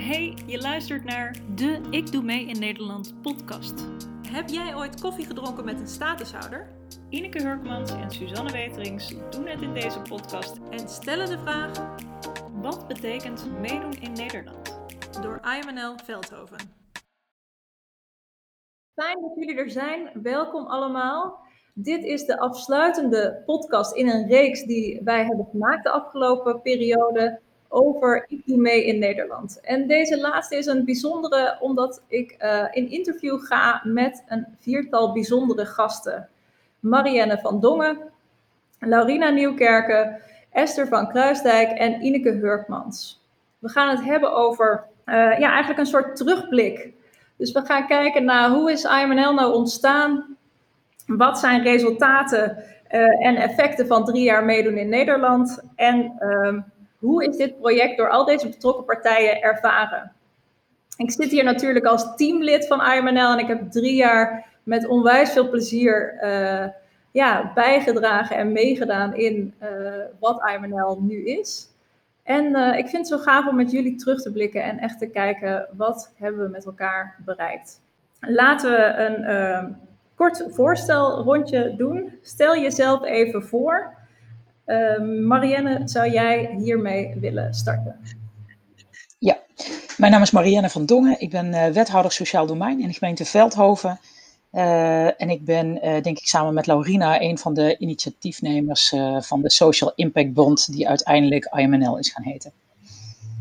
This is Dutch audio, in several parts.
Hey, je luistert naar de Ik Doe Mee in Nederland podcast. Heb jij ooit koffie gedronken met een statushouder? Ineke Hurkmans en Suzanne Weterings doen het in deze podcast En stellen de vraag Wat betekent meedoen in Nederland? door IMNL Veldhoven. Fijn dat jullie er zijn. Welkom allemaal. Dit is de afsluitende podcast in een reeks die wij hebben gemaakt de afgelopen periode over Ik Doe Mee in Nederland. En deze laatste is een bijzondere omdat ik uh, in interview ga met een viertal bijzondere gasten. Marianne van Dongen, Laurina Nieuwkerken, Esther van Kruisdijk en Ineke Hurkmans. We gaan het hebben over uh, ja, eigenlijk een soort terugblik. Dus we gaan kijken naar hoe is IMNL nou ontstaan? Wat zijn resultaten uh, en effecten van drie jaar meedoen in Nederland? En uh, hoe is dit project door al deze betrokken partijen ervaren? Ik zit hier natuurlijk als teamlid van IMNL en ik heb drie jaar met onwijs veel plezier uh, ja, bijgedragen en meegedaan in uh, wat IMNL nu is. En uh, ik vind het zo gaaf om met jullie terug te blikken en echt te kijken wat hebben we met elkaar bereikt. Laten we een kort voorstelrondje doen. Stel jezelf even voor. Uh, Marianne, zou jij hiermee willen starten? Ja, mijn naam is Marianne van Dongen. Ik ben uh, wethouder sociaal domein in de gemeente Veldhoven. Uh, en ik ben, uh, denk ik, samen met Laurina een van de initiatiefnemers van de Social Impact Bond, die uiteindelijk IMNL is gaan heten.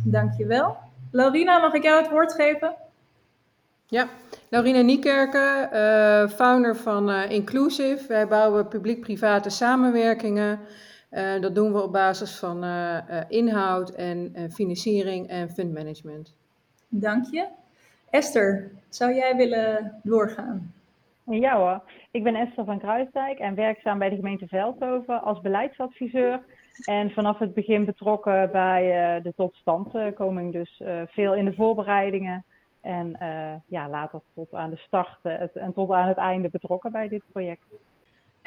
Dankjewel. Laurina, mag ik jou het woord geven? Ja, Laurina Niekerken, founder van Inclusive. Wij bouwen publiek-private samenwerkingen. Uh, dat doen we op basis van uh, uh, inhoud en financiering en fundmanagement. Dank je. Esther, zou jij willen doorgaan? Ja hoor, ik ben Esther van Kruisdijk en werkzaam bij de gemeente Veldhoven als beleidsadviseur. En vanaf het begin betrokken bij de totstandkoming, dus veel in de voorbereidingen. En ja, later tot aan de start en tot aan het einde betrokken bij dit project.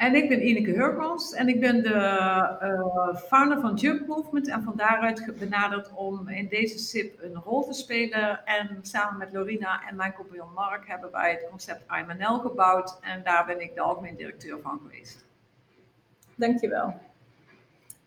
En ik ben Ineke Hurkmans en ik ben de uh, founder van Jump Movement en van daaruit benaderd om in deze SIP een rol te spelen. En samen met Lorina en mijn compagnon Mark hebben wij het concept IMNL gebouwd en daar ben ik de algemeen directeur van geweest. Dankjewel.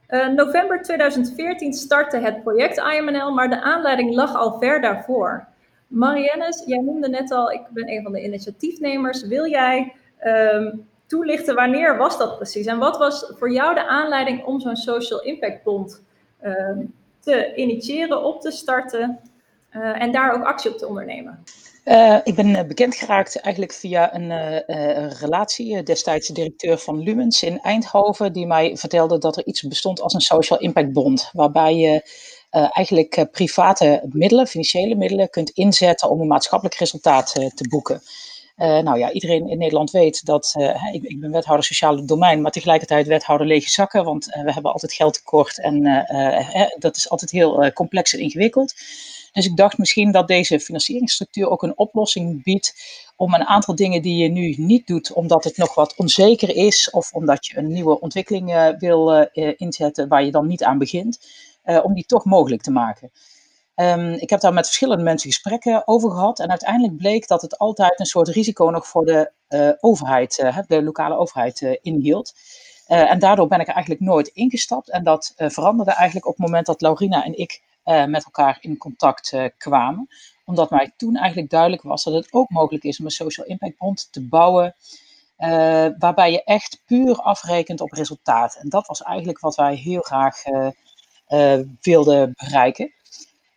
Uh, november 2014 startte het project IMNL, maar de aanleiding lag al ver daarvoor. Marianne, jij noemde net al, ik ben een van de initiatiefnemers. Wil jij... Um, toelichten wanneer was dat precies? En wat was voor jou de aanleiding om zo'n Social Impact Bond uh, te initiëren, op te starten uh, en daar ook actie op te ondernemen? Uh, ik ben bekend geraakt eigenlijk via een relatie, destijds de directeur van Lumens in Eindhoven, die mij vertelde dat er iets bestond als een Social Impact Bond, waarbij je eigenlijk private middelen, financiële middelen, kunt inzetten om een maatschappelijk resultaat te boeken. Uh, nou ja, iedereen in Nederland weet dat uh, ik, ik, ben wethouder sociale domein, maar tegelijkertijd wethouder lege zakken, want uh, we hebben altijd geld tekort en dat is altijd heel complex en ingewikkeld. Dus ik dacht misschien dat deze financieringsstructuur ook een oplossing biedt om een aantal dingen die je nu niet doet, omdat het nog wat onzeker is of omdat je een nieuwe ontwikkeling wil inzetten waar je dan niet aan begint, om die toch mogelijk te maken. Um, ik heb daar met verschillende mensen gesprekken over gehad. En uiteindelijk bleek dat het altijd een soort risico nog voor de uh, overheid, uh, de lokale overheid, uh, inhield. en daardoor ben ik er eigenlijk nooit ingestapt. En dat veranderde eigenlijk op het moment dat Laurina en ik met elkaar in contact kwamen. Omdat mij toen eigenlijk duidelijk was dat het ook mogelijk is om een social impact bond te bouwen. waarbij je echt puur afrekent op resultaat. En dat was eigenlijk wat wij heel graag wilden bereiken.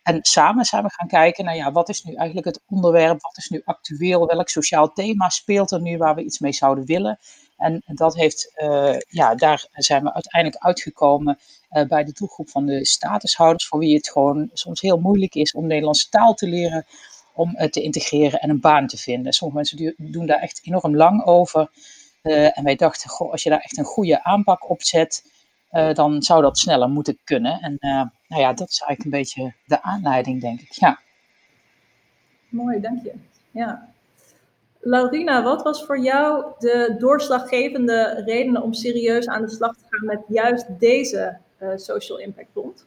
En samen zijn we gaan kijken naar ja, wat is nu eigenlijk het onderwerp, wat is nu actueel, welk sociaal thema speelt er nu waar we iets mee zouden willen. En dat heeft, uh, ja, daar zijn we uiteindelijk uitgekomen uh, bij de doelgroep van de statushouders, voor wie het gewoon soms heel moeilijk is om Nederlandse taal te leren, om te integreren en een baan te vinden. Sommige mensen doen daar echt enorm lang over. Uh, en wij dachten, goh, als je daar echt een goede aanpak op zet, uh, dan zou dat sneller moeten kunnen. En uh, nou ja, dat is eigenlijk een beetje de aanleiding, denk ik. Ja. Mooi, dank je. Ja. Laurina, wat was voor jou de doorslaggevende redenen om serieus aan de slag te gaan met juist deze uh, Social Impact Bond?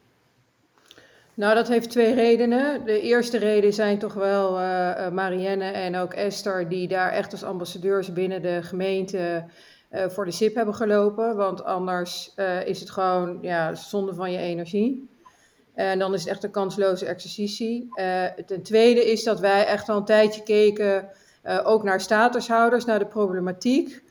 Nou, dat heeft twee redenen. De eerste reden zijn toch wel uh, Marianne en ook Esther, die daar echt als ambassadeurs binnen de gemeente uh, voor de SIP hebben gelopen. Want anders is het gewoon ja, zonde van je energie. En dan is het echt een kansloze exercitie. ten tweede is dat wij echt al een tijdje keken, ook naar statushouders, naar de problematiek.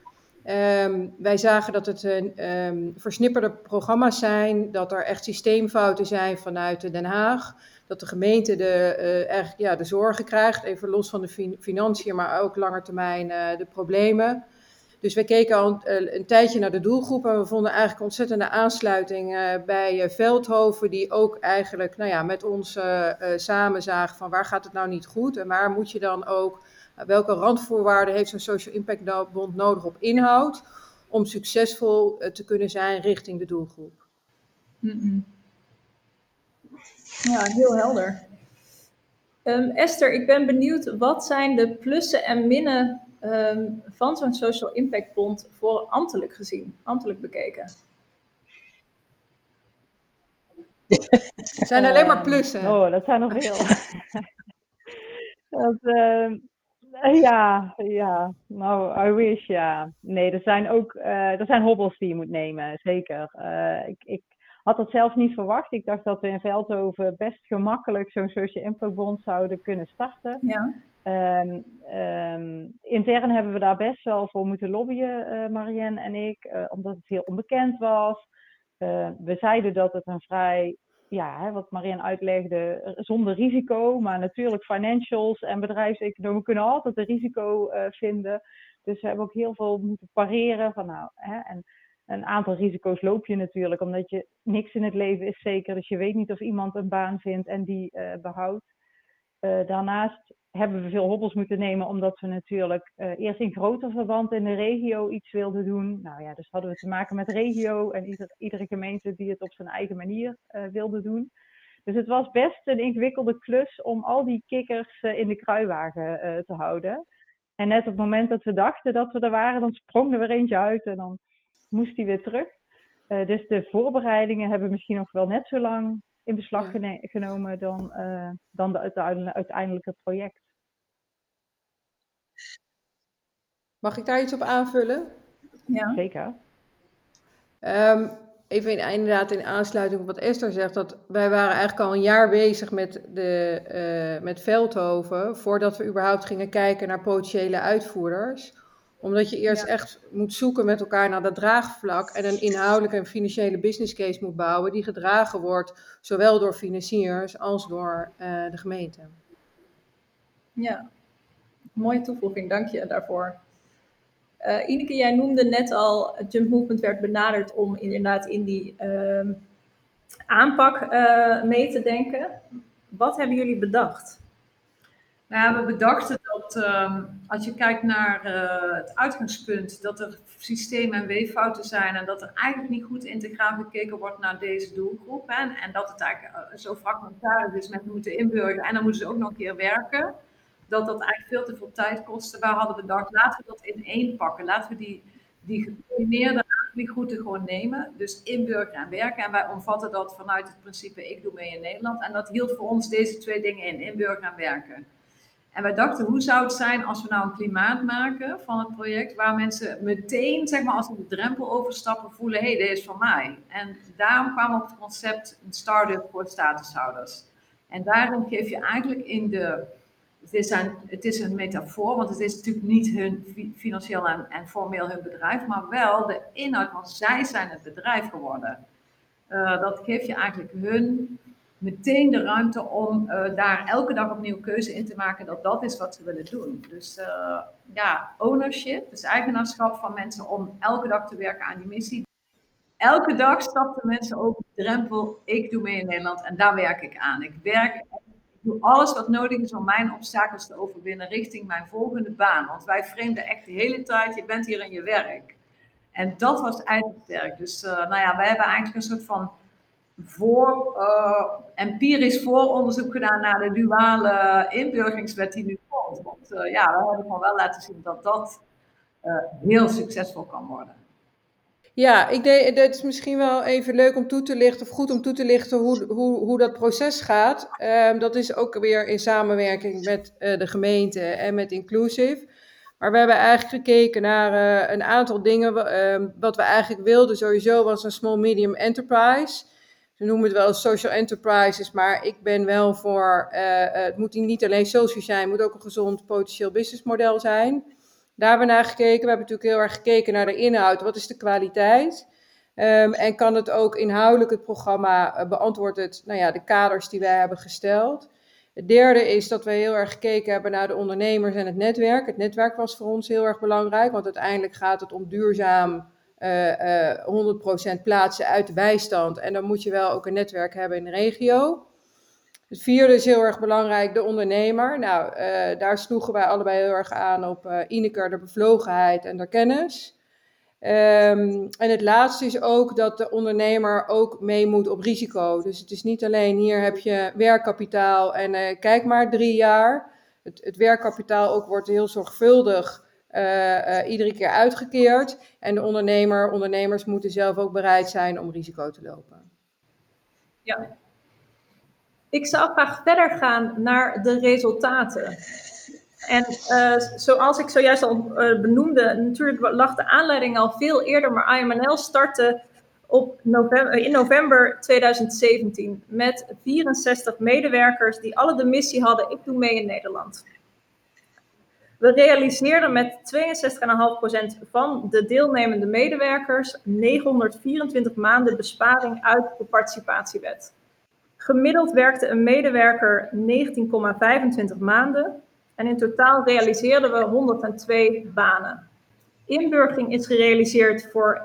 Um, wij zagen dat het um, versnipperde programma's zijn, dat er echt systeemfouten zijn vanuit Den Haag. Dat de gemeente de, uh, ja, de zorgen krijgt, even los van de fin financiën, maar ook langetermijn uh, de problemen. Dus we keken al een, uh, een, tijdje naar de doelgroep en we vonden eigenlijk ontzettende aansluiting bij Veldhoven, die ook eigenlijk nou ja, met ons samen zagen van waar gaat het nou niet goed en waar moet je dan ook welke randvoorwaarden heeft zo'n Social Impact Bond nodig op inhoud om succesvol eh, te kunnen zijn richting de doelgroep? Ja, heel helder. Um, Esther, ik ben benieuwd, wat zijn de plussen en minnen um, van zo'n Social Impact Bond voor ambtelijk gezien, ambtelijk bekeken? Het zijn alleen maar plussen. Oh, dat zijn nog veel. dat, uh, Ja, ja. Nou, I wish, ja. Nee, er zijn ook uh, er zijn hobbels die je moet nemen, zeker. Uh, ik, ik had dat zelf niet verwacht. Ik dacht dat we in Veldhoven best gemakkelijk zo'n social impact bond zouden kunnen starten. Ja. Um, um, intern hebben we daar best wel voor moeten lobbyen, uh, Marianne en ik, omdat het heel onbekend was. we zeiden dat het een vrij ja, hè, wat Marianne uitlegde, zonder risico. Maar natuurlijk financials en bedrijfseconomen kunnen altijd een risico uh, vinden. Dus we hebben ook heel veel moeten pareren van nou, hè, en een aantal risico's loop je natuurlijk, omdat je niks in het leven is zeker. Dus je weet niet of iemand een baan vindt en die behoudt. Daarnaast hebben we veel hobbels moeten nemen, omdat we natuurlijk uh, eerst in groter verband in de regio iets wilden doen. Nou ja, dus hadden we te maken met regio en ieder, iedere gemeente die het op zijn eigen manier uh, wilde doen. Dus het was best een ingewikkelde klus om al die kikkers uh, in de kruiwagen te houden. En net op het moment dat we dachten dat we er waren, dan sprong er weer eentje uit en dan moest hij weer terug. dus de voorbereidingen hebben misschien nog wel net zo lang in beslag genomen dan, dan de uiteindelijke project. Mag ik daar iets op aanvullen? Ja. Zeker. Um, even in, inderdaad in aansluiting op wat Esther zegt, dat wij waren eigenlijk al een jaar bezig met, de, uh, met Veldhoven, voordat we überhaupt gingen kijken naar potentiële uitvoerders omdat je eerst ja. echt moet zoeken met elkaar naar dat draagvlak en een inhoudelijke en financiële business case moet bouwen die gedragen wordt, zowel door financiers als door uh, de gemeente. Ja, mooie toevoeging, dank je daarvoor. Uh, Ineke, jij noemde net al, Jump Movement werd benaderd om inderdaad in die uh, aanpak uh, mee te denken. Wat hebben jullie bedacht? Nou, we bedachten dat um, als je kijkt naar uh, het uitgangspunt, dat er systeem- en weeffouten zijn en dat er eigenlijk niet goed integraal gekeken wordt naar deze doelgroep. Hè, en dat het eigenlijk zo fragmentarisch is, mensen moeten inburgeren en dan moeten ze ook nog een keer werken. Dat dat eigenlijk veel te veel tijd kostte. Waar hadden we bedacht, laten we dat in één pakken. Laten we die, die gecombineerde aanvliegroute gewoon nemen. Dus inburgeren en werken. En wij omvatten dat vanuit het principe ik doe mee in Nederland. En dat hield voor ons deze twee dingen in, inburgeren en werken. En wij dachten, hoe zou het zijn als we nou een klimaat maken van het project, waar mensen meteen, zeg maar, als ze de drempel overstappen, voelen, hé, hey, dit is van mij. En daarom kwam op het concept een start-up voor statushouders. En daarom geef je eigenlijk in de, het is een, het is een metafoor, want het is natuurlijk niet hun financieel en, formeel hun bedrijf, maar wel de inhoud, want zij zijn het bedrijf geworden. Uh, dat geeft je eigenlijk hun meteen de ruimte om uh, daar elke dag opnieuw keuze in te maken dat dat is wat ze willen doen. Dus uh, ja, ownership, dus eigenaarschap van mensen om elke dag te werken aan die missie. Elke dag stapten mensen over de drempel, ik doe mee in Nederland en daar werk ik aan. Ik werk, doe alles wat nodig is om mijn obstakels te overwinnen richting mijn volgende baan. Want wij vreemden echt de hele tijd, je bent hier in je werk. En dat was eigenlijk sterk. Dus uh, nou ja, wij hebben eigenlijk een soort van voor, uh, empirisch vooronderzoek gedaan naar de duale inburgeringswet die nu komt. Want uh, ja, we hebben gewoon wel laten zien dat dat heel succesvol kan worden. Ja, ik denk, het is misschien wel even leuk om toe te lichten, of goed om toe te lichten hoe, hoe, hoe dat proces gaat. Um, dat is ook weer in samenwerking met uh, de gemeente en met Inclusive. Maar we hebben eigenlijk gekeken naar uh, een aantal dingen. Uh, wat we eigenlijk wilden sowieso was een small medium enterprise. Ze noemen het wel social enterprises, maar ik ben wel voor, uh, het moet niet alleen social zijn, het moet ook een gezond potentieel businessmodel zijn. Daar hebben we naar gekeken. We hebben natuurlijk heel erg gekeken naar de inhoud. Wat is de kwaliteit? Um, en kan het ook inhoudelijk het programma uh, beantwoord het, nou ja, de kaders die wij hebben gesteld. Het derde is dat we heel erg gekeken hebben naar de ondernemers en het netwerk. Het netwerk was voor ons heel erg belangrijk, want uiteindelijk gaat het om duurzaam uh, uh, 100% plaatsen uit de bijstand. En dan moet je wel ook een netwerk hebben in de regio. Het vierde is heel erg belangrijk, de ondernemer. Nou, uh, daar sloegen wij allebei heel erg aan op uh, Ineke, de bevlogenheid en de kennis. Um, en het laatste is ook dat de ondernemer ook mee moet op risico. Dus het is niet alleen hier heb je werkkapitaal en uh, kijk maar drie jaar. Het, het werkkapitaal ook wordt heel zorgvuldig iedere keer uitgekeerd. En de ondernemer, ondernemers moeten zelf ook bereid zijn om risico te lopen. Ja, ik zou graag verder gaan naar de resultaten. En uh, zoals ik zojuist al uh, benoemde, natuurlijk lag de aanleiding al veel eerder, maar IMNL startte op november, in november 2017 met 64 medewerkers die alle de missie hadden: ik doe mee in Nederland. We realiseerden met 62,5% van de deelnemende medewerkers 924 maanden besparing uit de participatiewet. Gemiddeld werkte een medewerker 19,25 maanden en in totaal realiseerden we 102 banen. Inburgering is gerealiseerd voor 81,25%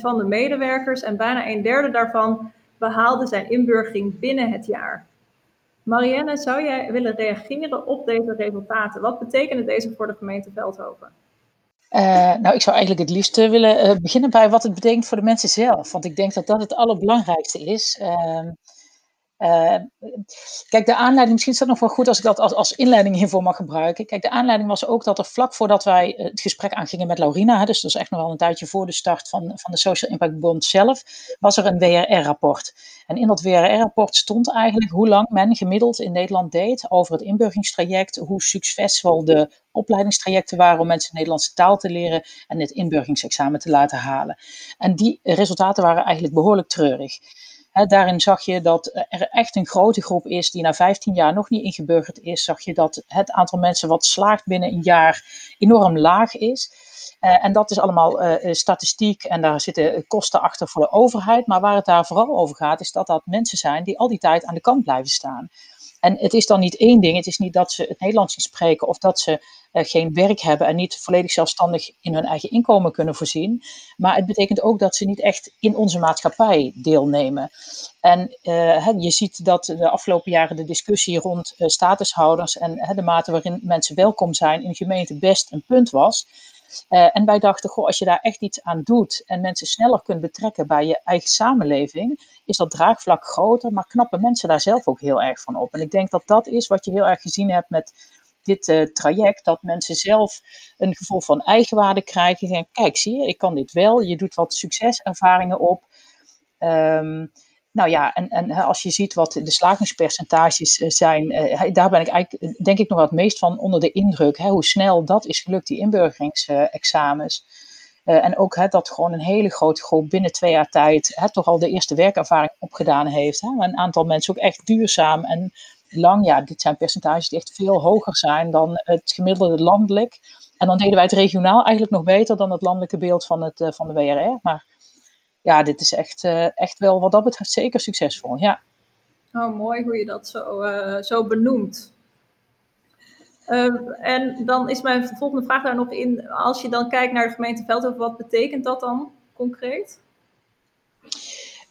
van de medewerkers en bijna een derde daarvan behaalde zijn inburgering binnen het jaar. Marianne, zou jij willen reageren op deze resultaten? Wat betekenen deze voor de gemeente Veldhoven? Uh, nou, ik zou eigenlijk het liefst willen uh, beginnen bij wat het betekent voor de mensen zelf. Want ik denk dat dat het allerbelangrijkste is. Uh, uh, kijk, de aanleiding, misschien is dat nog wel goed als ik dat als, als inleiding hiervoor mag gebruiken. Kijk, de aanleiding was ook dat er vlak voordat wij het gesprek aangingen met Laurina, hè, dus dat is echt nog wel een tijdje voor de start van, van de Social Impact Bond zelf, was er een WRR-rapport. En in dat WRR-rapport stond eigenlijk hoe lang men gemiddeld in Nederland deed over het inburgingstraject, hoe succesvol de opleidingstrajecten waren om mensen Nederlandse taal te leren en het inburgingsexamen te laten halen. En die resultaten waren eigenlijk behoorlijk treurig daarin zag je dat er echt een grote groep is die na 15 jaar nog niet ingeburgerd is. Zag je dat het aantal mensen wat slaagt binnen een jaar enorm laag is. Uh, en dat is allemaal uh, statistiek en daar zitten kosten achter voor de overheid. Maar waar het daar vooral over gaat, is dat dat mensen zijn die al die tijd aan de kant blijven staan. En het is dan niet één ding. Het is niet dat ze het Nederlands niet spreken of dat ze uh, geen werk hebben en niet volledig zelfstandig in hun eigen inkomen kunnen voorzien. Maar het betekent ook dat ze niet echt in onze maatschappij deelnemen. En uh, je ziet dat de afgelopen jaren de discussie rond uh, statushouders en de mate waarin mensen welkom zijn in de gemeente best een punt was. Uh, en wij dachten, goh, als je daar echt iets aan doet en mensen sneller kunt betrekken bij je eigen samenleving, is dat draagvlak groter, maar knappen mensen daar zelf ook heel erg van op. En ik denk dat dat is wat je heel erg gezien hebt met dit uh, traject, dat mensen zelf een gevoel van eigenwaarde krijgen. En kijk, zie je, ik kan dit wel. Je doet wat succeservaringen op. Um, nou ja, en, en als je ziet wat de slagingspercentages eh, zijn, uh, daar ben ik eigenlijk, denk ik, nog het meest van onder de indruk. Hè, hoe snel dat is gelukt, die inburgeringsexamens. En ook hè, dat gewoon een hele grote groep binnen twee jaar tijd hè, toch al de eerste werkervaring opgedaan heeft. Hè. Een aantal mensen ook echt duurzaam en lang. Ja, dit zijn percentages die echt veel hoger zijn dan het gemiddelde landelijk. En dan deden wij het regionaal eigenlijk nog beter dan het landelijke beeld van, het, van de WRR. Maar ja, dit is echt, uh, echt wel wat dat betreft zeker succesvol. Ja. Oh, mooi hoe je dat zo, uh, zo benoemt. Uh, en dan is mijn volgende vraag daar nog in. Als je dan kijkt naar de gemeente Veldhoven, wat betekent dat dan concreet?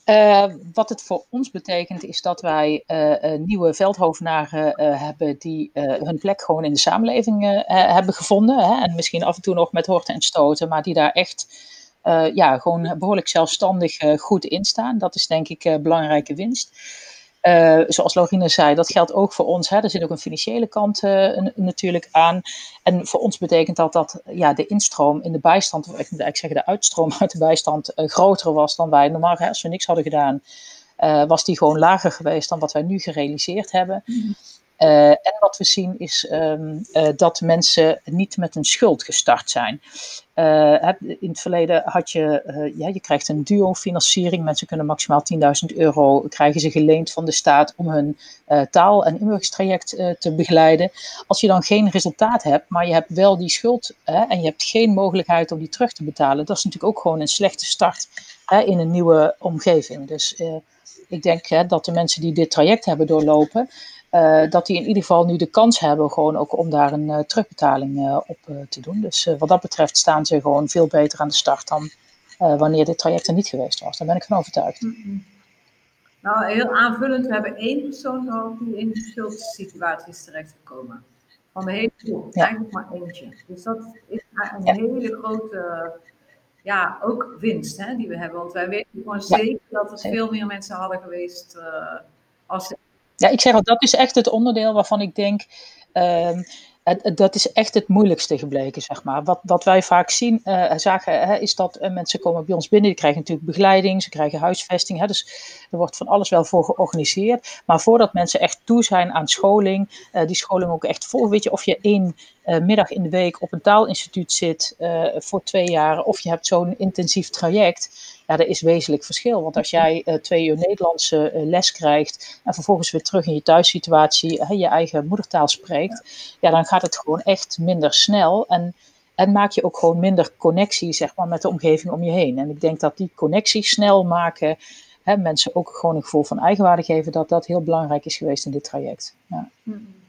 Uh, wat het voor ons betekent is dat wij uh, nieuwe veldhovenaren hebben die hun plek gewoon in de samenleving hebben gevonden. Hè? En misschien af en toe nog met horten en stoten, maar die daar echt uh, ja, gewoon behoorlijk zelfstandig uh, goed instaan. Dat is denk ik uh, belangrijke winst. Zoals Lorine zei, dat geldt ook voor ons. Hè. Er zit ook een financiële kant natuurlijk aan. En voor ons betekent dat dat ja, de instroom in de bijstand, of ik moet eigenlijk zeggen de uitstroom uit de bijstand, groter was dan wij normaal. Hè, als we niks hadden gedaan, was die gewoon lager geweest dan wat wij nu gerealiseerd hebben. Mm uh, en wat we zien is um, uh, dat mensen niet met een schuld gestart zijn. Uh, in het verleden had je, ja, je krijgt een duo-financiering. Mensen kunnen maximaal 10.000 euro krijgen ze geleend van de staat om hun taal- en inburgeringstraject te begeleiden. Als je dan geen resultaat hebt, maar je hebt wel die schuld en je hebt geen mogelijkheid om die terug te betalen, dat is natuurlijk ook gewoon een slechte start in een nieuwe omgeving. Dus ik denk dat de mensen die dit traject hebben doorlopen, uh, dat die in ieder geval nu de kans hebben gewoon ook om daar een uh, terugbetaling uh, op te doen. Dus wat dat betreft staan ze gewoon veel beter aan de start dan wanneer dit traject er niet geweest was. Daar ben ik van overtuigd. Mm -hmm. Nou, heel aanvullend, we hebben één persoon gehad die in schuldsituatie is terechtgekomen. Van de hele groep, ja. eigenlijk maar eentje. Dus dat is een ja. hele grote, ja, ook winst hè, die we hebben. Want wij weten gewoon ja. zeker dat er veel meer mensen hadden geweest als ze ja, ik zeg al, dat is echt het onderdeel waarvan ik denk, het, dat is echt het moeilijkste gebleken, zeg maar. Wat, wij vaak zien, uh, zagen, hè, is dat uh, mensen komen bij ons binnen, die krijgen natuurlijk begeleiding, ze krijgen huisvesting, hè, dus er wordt van alles wel voor georganiseerd. Maar voordat mensen echt toe zijn aan scholing, uh, die scholing ook echt vol, weet je, of je één middag in de week op een taalinstituut zit voor twee jaar, of je hebt zo'n intensief traject, ja, er is wezenlijk verschil. Want als jij uh, twee uur Nederlandse uh, les krijgt en vervolgens weer terug in je thuissituatie je eigen moedertaal spreekt, ja, dan gaat het gewoon echt minder snel. En, en maak je ook gewoon minder connectie zeg maar, met de omgeving om je heen. En ik denk dat die connectie snel maken, hè, mensen ook gewoon een gevoel van eigenwaarde geven, dat dat heel belangrijk is geweest in dit traject. Ja. Mm.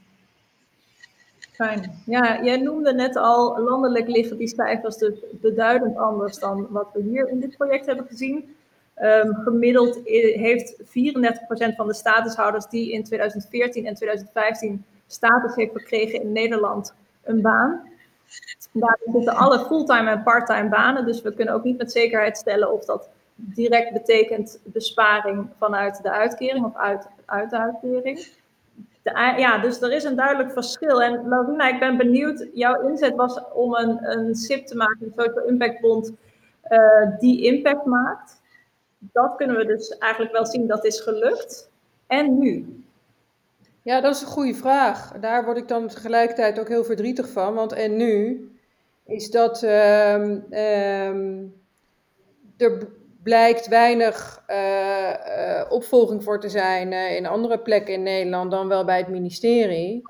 Fijn. Ja, jij noemde net al, landelijk liggen die cijfers dus beduidend anders dan wat we hier in dit project hebben gezien. Um, gemiddeld heeft 34% van de statushouders die in 2014 en 2015 status heeft gekregen in Nederland een baan. Daar zitten alle fulltime en parttime banen, dus we kunnen ook niet met zekerheid stellen of dat direct betekent besparing vanuit de uitkering of uit, uit de uitkering ja, dus er is een duidelijk verschil. En Laurina, ik ben benieuwd, jouw inzet was om een, een SIP te maken, een Social Impact Bond, uh, die impact maakt. Dat kunnen we dus eigenlijk wel zien, dat is gelukt. En nu? Ja, dat is een goede vraag. Daar word ik dan tegelijkertijd ook heel verdrietig van. Want en nu is dat um, er blijkt weinig uh, uh, opvolging voor te zijn uh, in andere plekken in Nederland dan wel bij het ministerie.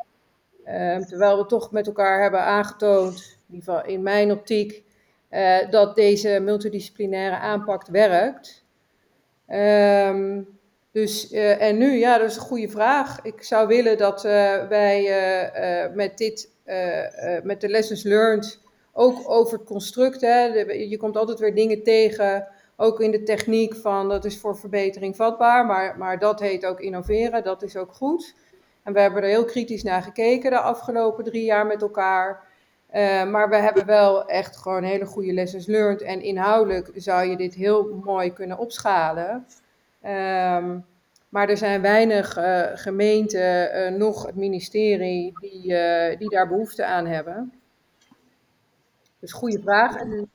Ehm, terwijl we toch met elkaar hebben aangetoond, in, ieder geval in mijn optiek, dat deze multidisciplinaire aanpak werkt. Um, dus, en nu, ja, dat is een goede vraag. Ik zou willen dat wij met dit, met de lessons learned, ook over het construct, hè, je komt altijd weer dingen tegen ook in de techniek van dat is voor verbetering vatbaar, maar, maar dat heet ook innoveren, dat is ook goed. En we hebben er heel kritisch naar gekeken de afgelopen drie jaar met elkaar. Uh, maar we hebben wel echt gewoon hele goede lessons learned. En inhoudelijk zou je dit heel mooi kunnen opschalen. Um, maar er zijn weinig uh, gemeenten, uh, nog het ministerie, die, die daar behoefte aan hebben. Dus goede vraag. En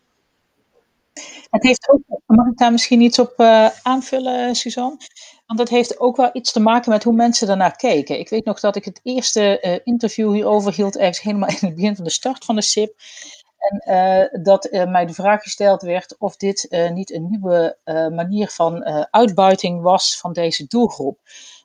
het heeft ook, mag ik daar misschien iets op uh, aanvullen, Suzanne? Want dat heeft ook wel iets te maken met hoe mensen daarnaar keken. Ik weet nog dat ik het eerste uh, interview hierover hield, ergens helemaal in het begin van de start van de SIP. En uh, dat mij de vraag gesteld werd of dit niet een nieuwe manier van uitbuiting was van deze doelgroep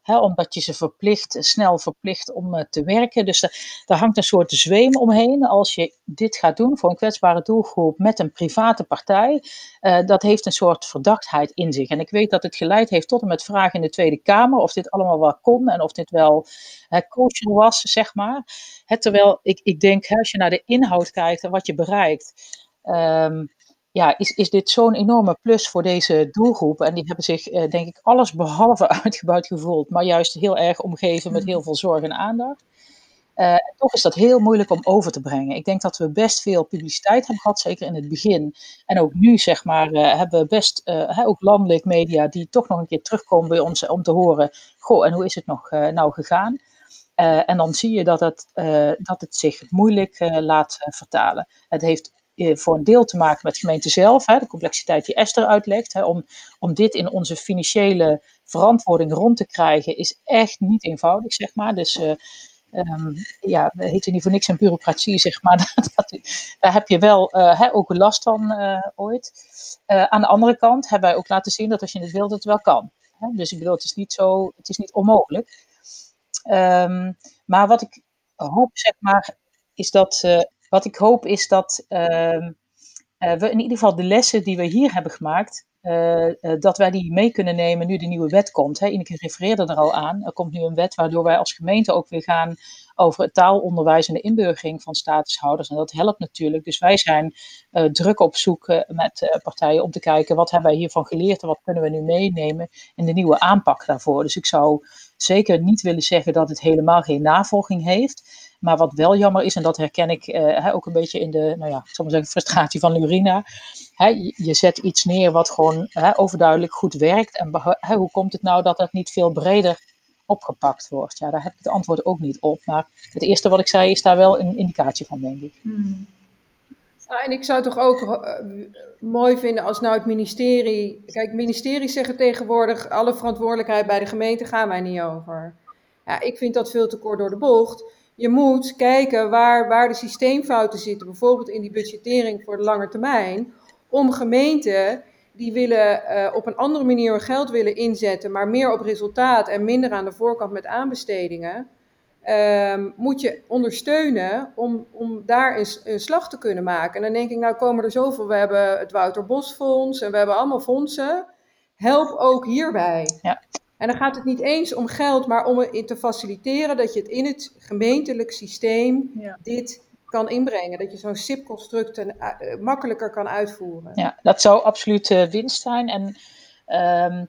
omdat je ze verplicht, snel verplicht om uh, te werken. Dus daar hangt een soort zweem omheen. Als je dit gaat doen voor een kwetsbare doelgroep met een private partij, uh, dat heeft een soort verdachtheid in zich. En ik weet dat het geleid heeft tot en met vragen in de Tweede Kamer of dit allemaal wel kon en of dit wel uh, was, zeg maar. Terwijl ik, ik denk, als je naar de inhoud kijkt en wat je bereikt. Um, ja, is, is dit zo'n enorme plus voor deze doelgroep. En die hebben zich, eh, denk ik, alles behalve uitgebuit gevoeld, maar juist heel erg omgeven met heel veel zorg en aandacht. Uh, toch is dat heel moeilijk om over te brengen. Ik denk dat we best veel publiciteit hebben gehad, zeker in het begin. En ook nu, zeg maar, uh, hebben we best uh, ook landelijk media die toch nog een keer terugkomen bij ons om te horen: Goh, en hoe is het nog nou gegaan? en dan zie je dat het, dat het zich moeilijk laat vertalen. Het heeft voor een deel te maken met gemeente zelf, hè, de complexiteit die Esther uitlegt. Hè, om, om dit in onze financiële verantwoording rond te krijgen, is echt niet eenvoudig, zeg maar. Dus Um, ja, we heten niet voor niks een bureaucratie, zeg maar. dat, daar heb je wel uh, ook last van ooit. Aan de andere kant hebben wij ook laten zien dat als je het wilt, het wel kan. Hè? Dus ik bedoel, het is niet zo, het is niet onmogelijk. Um, maar wat ik hoop, zeg maar, is dat, wat ik hoop is dat ehm, we in ieder geval de lessen die we hier hebben gemaakt, uh, dat wij die mee kunnen nemen nu de nieuwe wet komt. Hè. Ineke refereerde er al aan. Er komt nu een wet waardoor wij als gemeente ook weer gaan over het taalonderwijs en de inburgering van statushouders. En dat helpt natuurlijk. Dus wij zijn druk op zoek met partijen om te kijken wat hebben wij hiervan geleerd en wat kunnen we nu meenemen in de nieuwe aanpak daarvoor. Dus ik zou zeker niet willen zeggen dat het helemaal geen navolging heeft. Maar wat wel jammer is, en dat herken ik uh, ook een beetje in de, nou ja, ik zal frustratie van Lurina. Je zet iets neer wat gewoon overduidelijk goed werkt. En hoe komt het nou dat dat niet veel breder opgepakt wordt? Ja, daar heb ik het antwoord ook niet op. Maar het eerste wat ik zei is daar wel een indicatie van, denk ik. Hmm. Ah, en ik zou toch ook uh, mooi vinden als nou het ministerie. Kijk, ministeries zeggen tegenwoordig: alle verantwoordelijkheid bij de gemeente gaan wij niet over. Ja, ik vind dat veel te kort door de bocht. Je moet kijken waar, waar de systeemfouten zitten, bijvoorbeeld in die budgettering voor de lange termijn, om gemeenten die willen uh, op een andere manier hun geld willen inzetten, maar meer op resultaat en minder aan de voorkant met aanbestedingen, um, moet je ondersteunen om, om daar een, een, slag te kunnen maken. En dan denk ik, nou komen er zoveel, we hebben het Wouter Bos Fonds en we hebben allemaal fondsen. Help ook hierbij. Ja. En dan gaat het niet eens om geld, maar om het te faciliteren dat je het in het gemeentelijk systeem dit kan inbrengen. Dat je zo'n SIP-construct uh, makkelijker kan uitvoeren. Ja, dat zou absoluut uh, winst zijn. En um,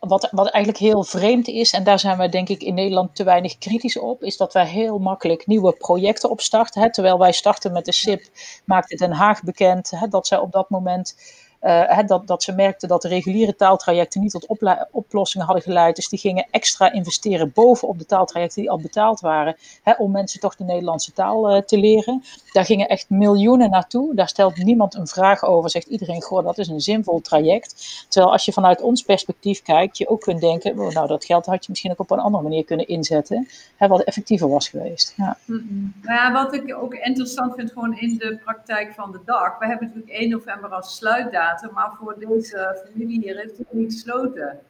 wat, wat eigenlijk heel vreemd is, en daar zijn we denk ik in Nederland te weinig kritisch op, is dat wij heel makkelijk nieuwe projecten opstarten. Hè. Terwijl wij starten met de SIP, maakte Den Haag bekend hè, dat zij op dat moment uh, dat, dat ze merkten dat de reguliere taaltrajecten niet tot oplossingen hadden geleid. Dus die gingen extra investeren bovenop de taaltrajecten die al betaald waren. Hè, om mensen toch de Nederlandse taal uh, te leren. Daar gingen echt miljoenen naartoe. Daar stelt niemand een vraag over. Zegt iedereen, goh, dat is een zinvol traject. Terwijl als je vanuit ons perspectief kijkt, je ook kunt denken, oh, nou dat geld had je misschien ook op een andere manier kunnen inzetten. Hè, wat effectiever was geweest. Ja. Mm ja, wat ik ook interessant vind gewoon in de praktijk van de dag. We hebben natuurlijk 1 november als sluitdatum maar voor deze familie hier heeft het niet gesloten.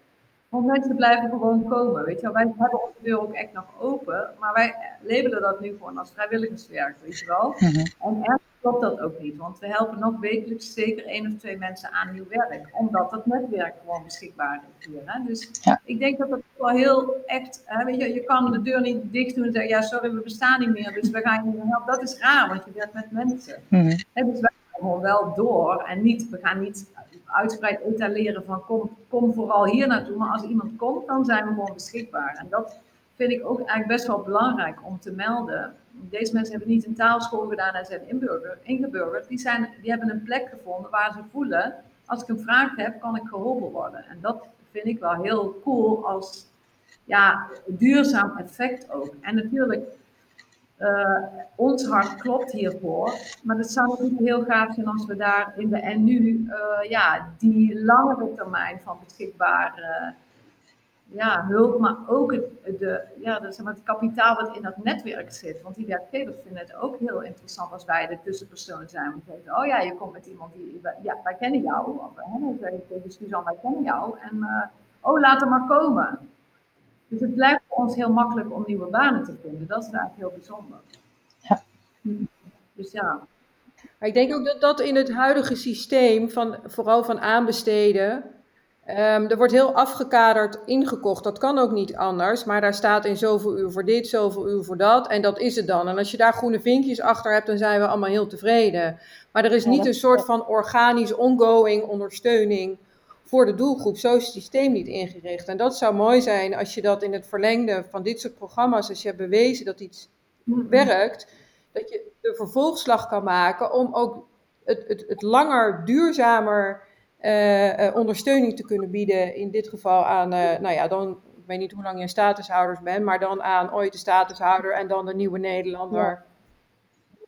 Want mensen blijven gewoon komen, weet je wel. Wij hebben onze deur ook echt nog open, maar wij labelen dat nu gewoon als vrijwilligerswerk, weet je wel. Mhm. En ergens klopt dat ook niet, want we helpen nog wekelijks zeker één of twee mensen aan nieuw werk, omdat het netwerk gewoon beschikbaar is hier. Hè? Dus ik denk dat dat wel heel echt, hè, weet je, je kan de deur niet dicht doen en zeggen, ja sorry, we bestaan niet meer, dus we gaan je helpen. Dat is raar, want je werkt met mensen. Mm -hmm. dus wij gewoon wel door. En niet, we gaan niet uitgebreid etaleren van kom, kom vooral hier naartoe. Maar als iemand komt, dan zijn we gewoon beschikbaar. En dat vind ik ook eigenlijk best wel belangrijk om te melden. Deze mensen hebben niet een taalschool gedaan en zijn inburger, ingeburgerd. Die, zijn, die hebben een plek gevonden waar ze voelen, als ik een vraag heb, kan ik geholpen worden. En dat vind ik wel heel cool als ja, duurzaam effect ook. En natuurlijk, uh, ons hart klopt hiervoor. Maar het zou natuurlijk heel gaaf zijn als we daar in de en nu uh, ja, die langere termijn van beschikbare ja, hulp, maar ook het, de, ja, maar, het kapitaal wat in dat netwerk zit. Want die werkgevers vinden het ook heel interessant als wij de tussenpersoon zijn. Want zeggen, oh ja, je komt met iemand die, ja, wij kennen jou. Of hè, Suzanne, wij kennen jou. En oh, laat hem maar komen. Dus het blijft voor ons heel makkelijk om nieuwe banen te vinden. Dat is eigenlijk heel bijzonder. Ja. Dus ja. Maar ik denk ook dat dat in het huidige systeem, van, vooral van aanbesteden, um, er wordt heel afgekaderd ingekocht. Dat kan ook niet anders, maar daar staat in zoveel uur voor dit, zoveel uur voor dat. En dat is het dan. En als je daar groene vinkjes achter hebt, dan zijn we allemaal heel tevreden. Maar er is niet een soort van organisch ongoing ondersteuning voor de doelgroep. Zo is het systeem niet ingericht. En dat zou mooi zijn als je dat in het verlengde van dit soort programma's, als je hebt bewezen dat iets werkt, dat je de vervolgslag kan maken om ook het, het, het langer, duurzamer uh, uh, ondersteuning te kunnen bieden. In dit geval aan, uh, nou ja, dan, ik weet niet hoe lang je een statushouders bent, maar dan aan ooit de statushouder en dan de nieuwe Nederlander.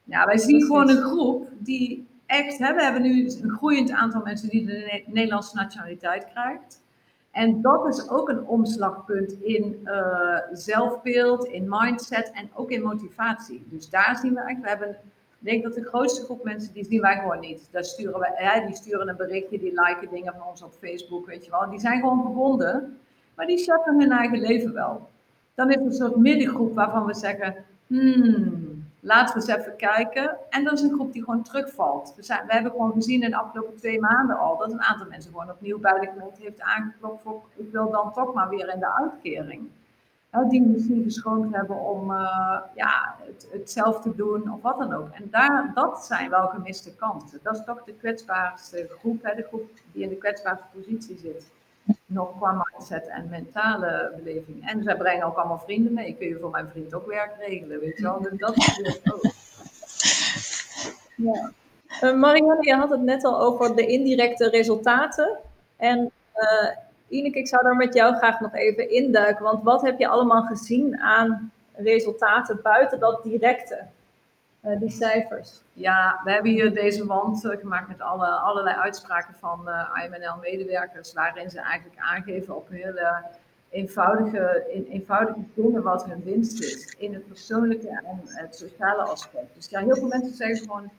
Ja, ja wij zien gewoon een groep die echt, hè, we hebben nu een groeiend aantal mensen die de Nederlandse nationaliteit krijgt. En dat is ook een omslagpunt in uh, zelfbeeld, in mindset en ook in motivatie. Dus daar zien we eigenlijk, we hebben, ik denk dat de grootste groep mensen, die zien wij gewoon niet. Daar sturen hè, die sturen een berichtje, die liken dingen van ons op Facebook, weet je wel. Die zijn gewoon verbonden, maar die zetten hun eigen leven wel. Dan is er een soort middengroep waarvan we zeggen, hmm, laten we eens even kijken. En dat is een groep die gewoon terugvalt. We, zijn, we hebben gewoon gezien in de afgelopen twee maanden al dat een aantal mensen gewoon opnieuw bij de gemeente heeft aangeklopt voor ik wil dan toch maar weer in de uitkering. die misschien geschroomd hebben om uh, ja, het, zelf te doen of wat dan ook. En daar, dat zijn wel gemiste kansen. Dat is toch de kwetsbaarste groep, hè, de groep die in de kwetsbaarste positie zit nog qua mindset en mentale beleving. En ze brengen ook allemaal vrienden mee. Kun je voor mijn vriend ook werk regelen, weet je wel. Dus dat is ook. Ja. Uh, Marianne, je had het net al over de indirecte resultaten. En uh, Ineke, ik zou daar met jou graag nog even induiken. Want wat heb je allemaal gezien aan resultaten buiten dat directe? Uh, die cijfers. Ja, we hebben hier deze wand uh, gemaakt met alle, allerlei uitspraken van uh, IMNL-medewerkers, waarin ze eigenlijk aangeven op hele eenvoudige, in, eenvoudige dingen wat hun winst is in het persoonlijke en het sociale aspect. Dus ja, heel veel mensen zeggen gewoon,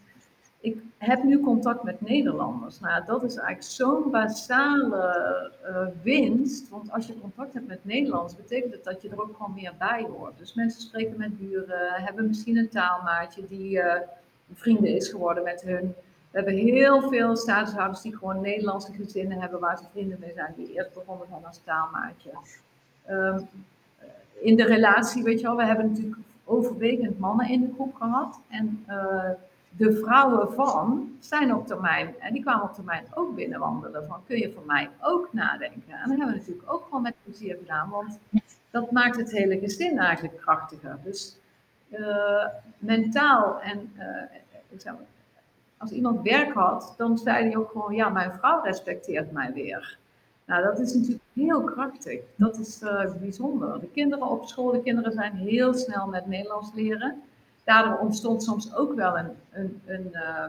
ik heb nu contact met Nederlanders. Nou, dat is eigenlijk zo'n basale uh, winst. Want als je contact hebt met Nederlanders, betekent het dat je er ook gewoon meer bij hoort. Dus mensen spreken met buren, hebben misschien een taalmaatje die uh, vrienden is geworden met hun. We hebben heel veel statushouders die gewoon Nederlandse gezinnen hebben waar ze vrienden mee zijn, die eerst begonnen zijn als taalmaatje. Um, in de relatie, weet je wel, we hebben natuurlijk overwegend mannen in de groep gehad. En uh, de vrouwen van zijn op termijn, en die kwamen op termijn ook binnenwandelen van kun je voor mij ook nadenken. En dat hebben we natuurlijk ook gewoon met plezier gedaan, want dat maakt het hele gezin eigenlijk krachtiger. Dus uh, mentaal en uh, als iemand werk had, dan zei hij ook gewoon, ja, mijn vrouw respecteert mij weer. Nou, dat is natuurlijk heel krachtig. Dat is uh, bijzonder. De kinderen op school, de kinderen zijn heel snel met Nederlands leren daardoor ontstond soms ook wel een, een, een uh,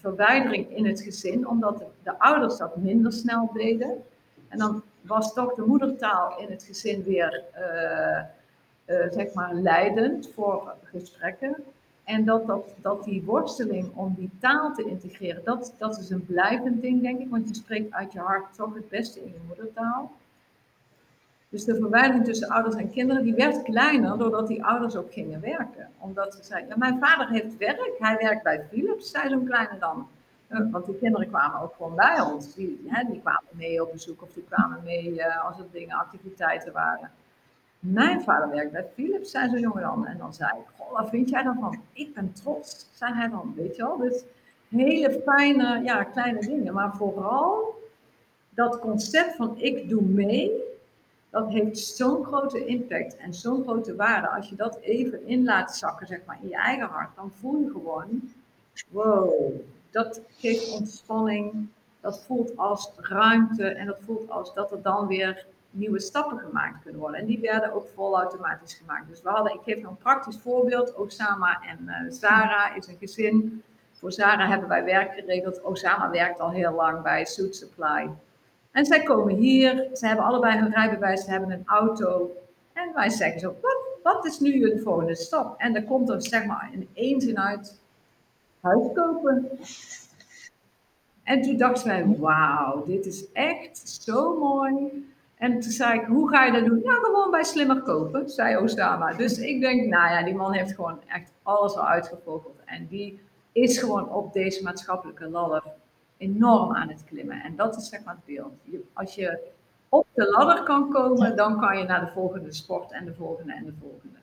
verwijdering in het gezin, omdat de, de, ouders dat minder snel deden. En dan was toch de moedertaal in het gezin weer, uh, uh, zeg maar, leidend voor gesprekken. En dat, dat, dat die worsteling om die taal te integreren, dat, dat is een blijvend ding, denk ik. Want je spreekt uit je hart toch het beste in je moedertaal. Dus de verwijdering tussen ouders en kinderen, die werd kleiner doordat die ouders ook gingen werken. Omdat ze zeiden, ja, mijn vader heeft werk, hij werkt bij Philips, zei zo'n kleine dan. Uh, want die kinderen kwamen ook gewoon bij ons. Die, hè, die kwamen mee op bezoek of die kwamen mee uh, als er dingen, activiteiten waren. Mijn vader werkt bij Philips, zei zo'n jongen dan. En dan zei ik, goh, wat vind jij dan van? Ik ben trots, zei hij dan, weet je wel. Dus hele fijne, ja, kleine dingen. Maar vooral dat concept van ik doe mee, dat heeft zo'n grote impact en zo'n grote waarde. Als je dat even in laat zakken, zeg maar, in je eigen hart, dan voel je gewoon, wow, dat geeft ontspanning, dat voelt als ruimte en dat voelt als dat er dan weer nieuwe stappen gemaakt kunnen worden. En die werden ook volautomatisch gemaakt. Dus we hadden, ik geef een praktisch voorbeeld, Osama en uh, Sarah is een gezin. Voor Sarah hebben wij werk geregeld. Osama werkt al heel lang bij Suit Supply. En zij komen hier, ze hebben allebei hun rijbewijs, ze hebben een auto. En wij zeggen zo, wat, wat is nu je volgende stap? En dan komt er zeg maar in één zin uit, huis kopen. En toen dachten wij, wauw, dit is echt zo mooi. En toen zei ik, hoe ga je dat doen? Ja, gewoon bij slimmer kopen, zei Osama. Dus ik denk, nou ja, die man heeft gewoon echt alles al uitgevogeld. En die is gewoon op deze maatschappelijke ladder enorm aan het klimmen. En dat is zeg maar het beeld. als je op de ladder kan komen, dan kan je naar de volgende sport en de volgende en de volgende.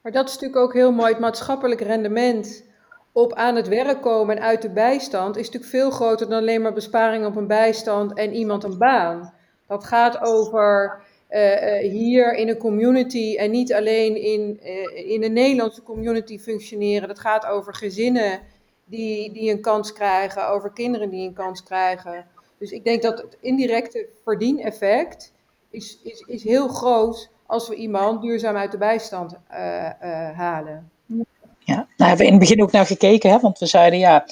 Maar dat is natuurlijk ook heel mooi. Het maatschappelijk rendement op aan het werk komen en uit de bijstand is natuurlijk veel groter dan alleen maar besparing op een bijstand en iemand een baan. Dat gaat over hier in een community en niet alleen in, in een Nederlandse community functioneren. Dat gaat over gezinnen die, die een kans krijgen, over kinderen die een kans krijgen. Dus ik denk dat het indirecte verdieneffect is, is, is heel groot als we iemand duurzaam uit de bijstand uh, uh, halen. Ja, daar hebben we in het begin ook naar gekeken, hè? want we zeiden ja,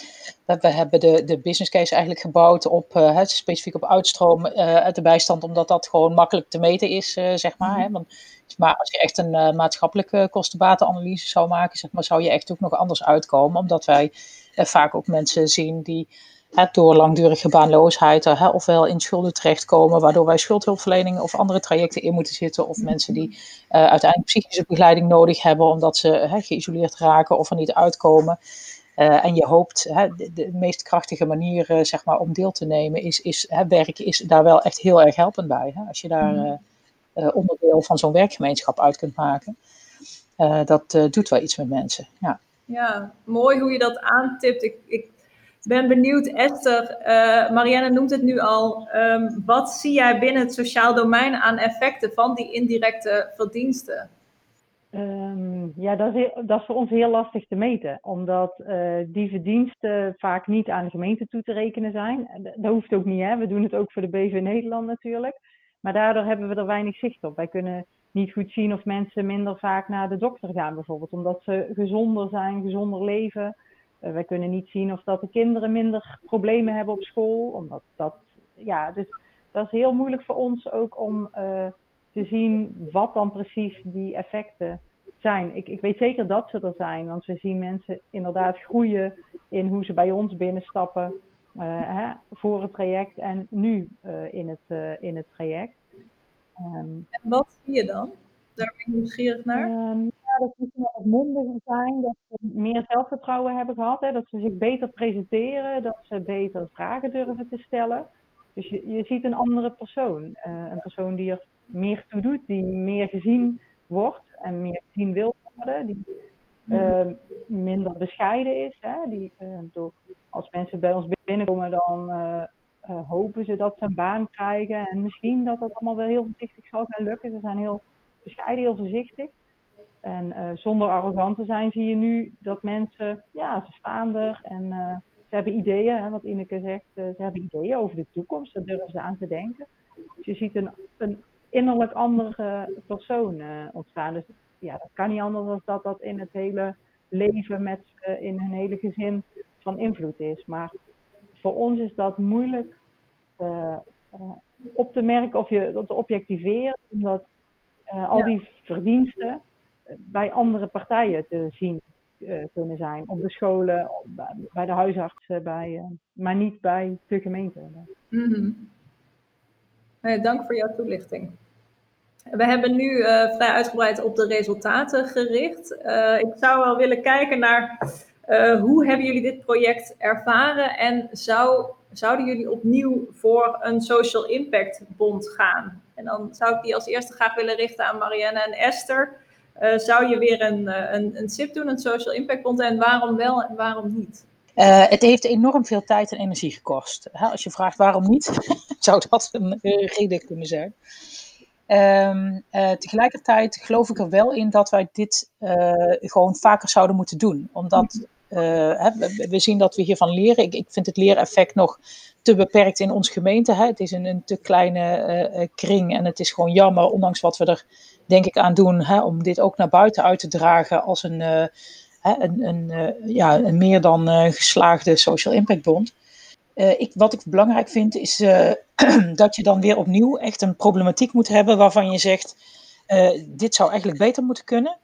we hebben de, de business case eigenlijk gebouwd op uh, specifiek op uitstroom uit de bijstand, omdat dat gewoon makkelijk te meten is, zeg maar. Hè? Mhm. Want, maar als je echt een maatschappelijke kostenbatenanalyse zou maken, zeg maar, zou je echt ook nog anders uitkomen, omdat wij vaak ook mensen zien die door langdurige baanloosheid hè, ofwel in schulden terechtkomen, waardoor wij schuldhulpverlening of andere trajecten in moeten zitten, of mensen die uh, uiteindelijk psychische begeleiding nodig hebben omdat ze hè, geïsoleerd raken of er niet uitkomen. Uh, en je hoopt, hè, de, de, meest krachtige manier uh, zeg maar, om deel te nemen is, is hè, werken is daar wel echt heel erg helpend bij. Hè? Als je daar mm. onderdeel van zo'n werkgemeenschap uit kunt maken. dat doet wel iets met mensen. Ja. Ja, mooi hoe je dat aantipt. Ik, ik ben benieuwd, Esther, uh, Marianne noemt het nu al. Um, wat zie jij binnen het sociaal domein aan effecten van die indirecte verdiensten? Um, ja, dat is, dat is, voor ons heel lastig te meten, omdat uh, die verdiensten vaak niet aan de gemeente toe te rekenen zijn. Dat hoeft ook niet, hè? we doen het ook voor de BV Nederland natuurlijk. Maar daardoor hebben we er weinig zicht op. Wij kunnen niet goed zien of mensen minder vaak naar de dokter gaan, bijvoorbeeld, omdat ze gezonder zijn, gezonder leven. Uh, wij kunnen niet zien of dat de kinderen minder problemen hebben op school. Omdat dat, ja, dus dat is heel moeilijk voor ons ook om uh, te zien wat dan precies die effecten zijn. Ik, ik weet zeker dat ze er zijn, want we zien mensen inderdaad groeien in hoe ze bij ons binnenstappen uh, hè, voor het traject en nu in, het, in het traject. Um, en wat zie je dan? Daar ben ik nieuwsgierig naar. Um, dat ze wat mondiger zijn, dat ze meer zelfvertrouwen hebben gehad, hè, dat ze zich beter presenteren, dat ze beter vragen durven te stellen. Dus je, je ziet een andere persoon. Uh, een persoon die er meer toe doet, die meer gezien wordt en meer gezien wil worden, die uh, minder bescheiden is. Hè, die, uh, door, als mensen bij ons binnenkomen, dan hopen ze dat ze een baan krijgen. En misschien dat dat allemaal wel heel voorzichtig zal gaan lukken. Ze zijn heel bescheiden, heel voorzichtig. En uh, zonder arrogant te zijn zie je nu dat mensen, ja, ze staan er en uh, ze hebben ideeën, hè, wat Ineke zegt, ze hebben ideeën over de toekomst, daar durven ze aan te denken. Dus je ziet een, een innerlijk andere persoon ontstaan. Dus ja, dat kan niet anders dan dat dat in het hele leven met in hun hele gezin van invloed is. Maar voor ons is dat moeilijk op te merken of je dat te objectiveren, omdat al die verdiensten bij andere partijen te zien kunnen zijn. Op de scholen, bij de huisartsen, bij, maar niet bij de gemeente. Mm -hmm. nee, dank voor jouw toelichting. We hebben nu uh, vrij uitgebreid op de resultaten gericht. ik zou wel willen kijken naar hoe hebben jullie dit project ervaren en zou, zouden jullie opnieuw voor een social impact bond gaan? En dan zou ik die als eerste graag willen richten aan Marianne en Esther. Uh, zou je weer een, uh, een, een SIP doen, een Social Impact Bond, en waarom wel en waarom niet? Uh, het heeft enorm veel tijd en energie gekost. als je vraagt waarom niet, zou dat een reden kunnen zijn. Um, tegelijkertijd geloof ik er wel in dat wij dit gewoon vaker zouden moeten doen. Omdat hè, we, zien dat we hiervan leren. Ik, ik vind het leereffect nog te beperkt in onze gemeente. Hè. Het is een, een te kleine kring en het is gewoon jammer, ondanks wat we er denk ik aan doen hè, om dit ook naar buiten uit te dragen als een, een, een, ja, een meer dan geslaagde social impact bond. ik, wat ik belangrijk vind is dat je dan weer opnieuw echt een problematiek moet hebben waarvan je zegt, dit zou eigenlijk beter moeten kunnen.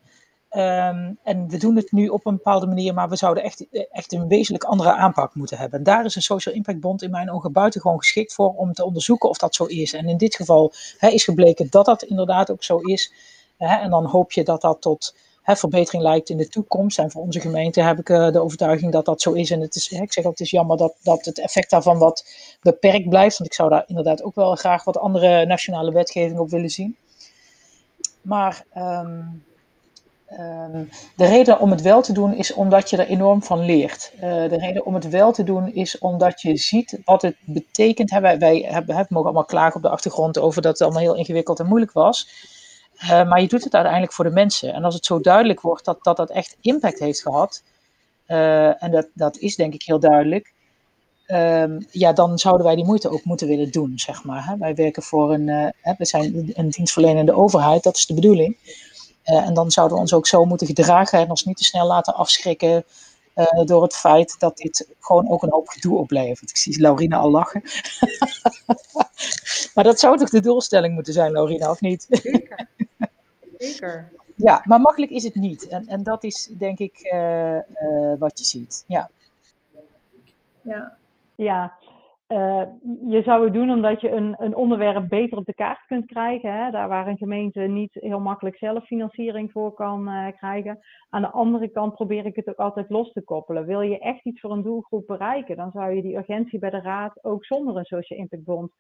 Um, en we doen het nu op een bepaalde manier, maar we zouden echt, echt een wezenlijk andere aanpak moeten hebben. En daar is een Social Impact Bond in mijn ogen buitengewoon geschikt voor om te onderzoeken of dat zo is. En in dit geval is gebleken dat dat inderdaad ook zo is. En dan hoop je dat dat tot verbetering lijkt in de toekomst. En voor onze gemeente heb ik uh, de overtuiging dat dat zo is. En het is, ik zeg ook, het is jammer dat, dat het effect daarvan wat beperkt blijft. Want ik zou daar inderdaad ook wel graag wat andere nationale wetgeving op willen zien. Maar. Um, Ehm, de reden om het wel te doen is omdat je er enorm van leert. Uh, de reden om het wel te doen is omdat je ziet wat het betekent. Hè, wij, hebben, mogen allemaal klagen op de achtergrond over dat het allemaal heel ingewikkeld en moeilijk was. Uh, maar je doet het uiteindelijk voor de mensen. En als het zo duidelijk wordt dat dat, dat echt impact heeft gehad, uh, en dat, dat is denk ik heel duidelijk, um, ja, dan zouden wij die moeite ook moeten willen doen, zeg maar. Hè. Wij werken voor een, we zijn een dienstverlenende overheid, dat is de bedoeling. Uh, en dan zouden we ons ook zo moeten gedragen en ons niet te snel laten afschrikken uh, door het feit dat dit gewoon ook een hoop gedoe oplevert. Ik zie Laurina al lachen. maar dat zou toch de doelstelling moeten zijn, Laurina, of niet? Zeker. Zeker. Ja, maar makkelijk is het niet. En, en dat is denk ik uh, wat je ziet. Ja. Ja. Ja, uh, je zou het doen omdat je een, een, onderwerp beter op de kaart kunt krijgen. Hè? Daar waar een gemeente niet heel makkelijk zelf financiering voor kan uh, krijgen. Aan de andere kant probeer ik het ook altijd los te koppelen. Wil je echt iets voor een doelgroep bereiken, dan zou je die urgentie bij de raad ook zonder een social impact bond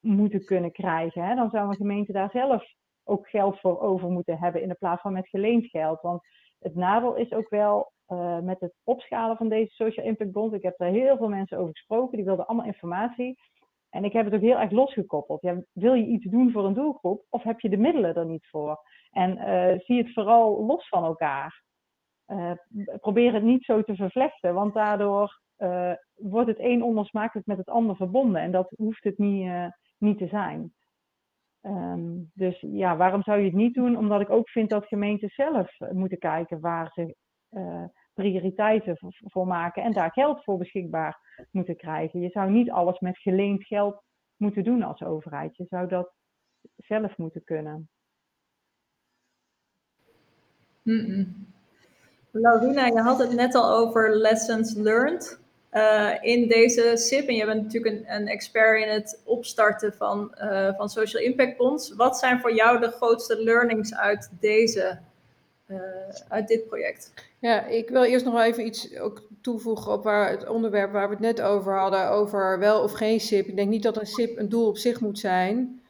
moeten kunnen krijgen. Hè? Dan zou een gemeente daar zelf ook geld voor over moeten hebben in de plaats van met geleend geld. Want het nadeel is ook wel uh, met het opschalen van deze Social Impact Bond. Ik heb daar heel veel mensen over gesproken, die wilden allemaal informatie. En ik heb het ook heel erg losgekoppeld. Ja, wil je iets doen voor een doelgroep of heb je de middelen er niet voor? En uh, zie het vooral los van elkaar. Uh, probeer het niet zo te vervlechten, want daardoor wordt het een onlosmakelijk met het ander verbonden. En dat hoeft het niet, niet te zijn. Um, dus ja, waarom zou je het niet doen? Omdat ik ook vind dat gemeenten zelf moeten kijken waar ze prioriteiten voor, maken en daar geld voor beschikbaar moeten krijgen. Je zou niet alles met geleend geld moeten doen als overheid. Je zou dat zelf moeten kunnen. Mm. Laurina, je had het net al over lessons learned uh, in deze SIP. En je bent natuurlijk een, een expert in het opstarten van, uh, van social impact bonds. Wat zijn voor jou de grootste learnings uit deze uh, uit dit project. Ja, ik wil eerst nog wel even iets ook toevoegen op waar het onderwerp waar we het net over hadden, over wel of geen SIP. Ik denk niet dat een SIP een doel op zich moet zijn.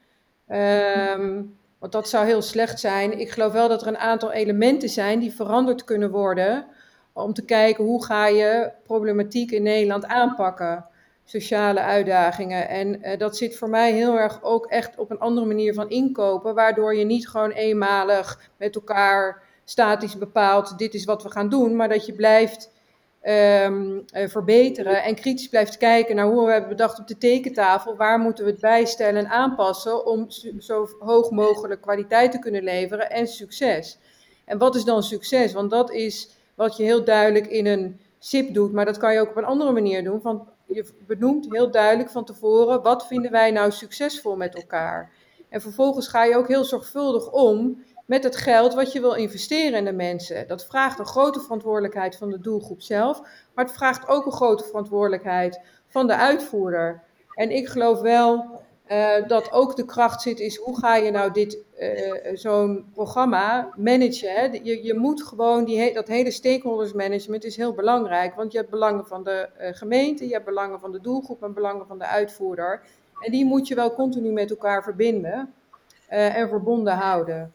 Um, want dat zou heel slecht zijn. Ik geloof wel dat er een aantal elementen zijn die veranderd kunnen worden. Om te kijken hoe ga je problematiek in Nederland aanpakken. Sociale uitdagingen. En uh, dat zit voor mij heel erg ook echt op een andere manier van inkopen. Waardoor je niet gewoon eenmalig met elkaar statisch bepaalt, dit is wat we gaan doen, maar dat je blijft um, uh, verbeteren en kritisch blijft kijken naar hoe we hebben bedacht op de tekentafel, waar moeten we het bijstellen en aanpassen om zo hoog mogelijk kwaliteit te kunnen leveren en succes. En wat is dan succes? Want dat is wat je heel duidelijk in een SIP doet, maar dat kan je ook op een andere manier doen. Want je benoemt heel duidelijk van tevoren, wat vinden wij nou succesvol met elkaar? En vervolgens ga je ook heel zorgvuldig om met het geld wat je wil investeren in de mensen. Dat vraagt een grote verantwoordelijkheid van de doelgroep zelf, maar het vraagt ook een grote verantwoordelijkheid van de uitvoerder. En ik geloof wel uh, dat ook de kracht zit is hoe ga je nou dit, uh, zo'n programma managen. Hè? Je, je moet gewoon, die dat hele stakeholders management is heel belangrijk, want je hebt belangen van de gemeente, je hebt belangen van de doelgroep en belangen van de uitvoerder. En die moet je wel continu met elkaar verbinden en verbonden houden.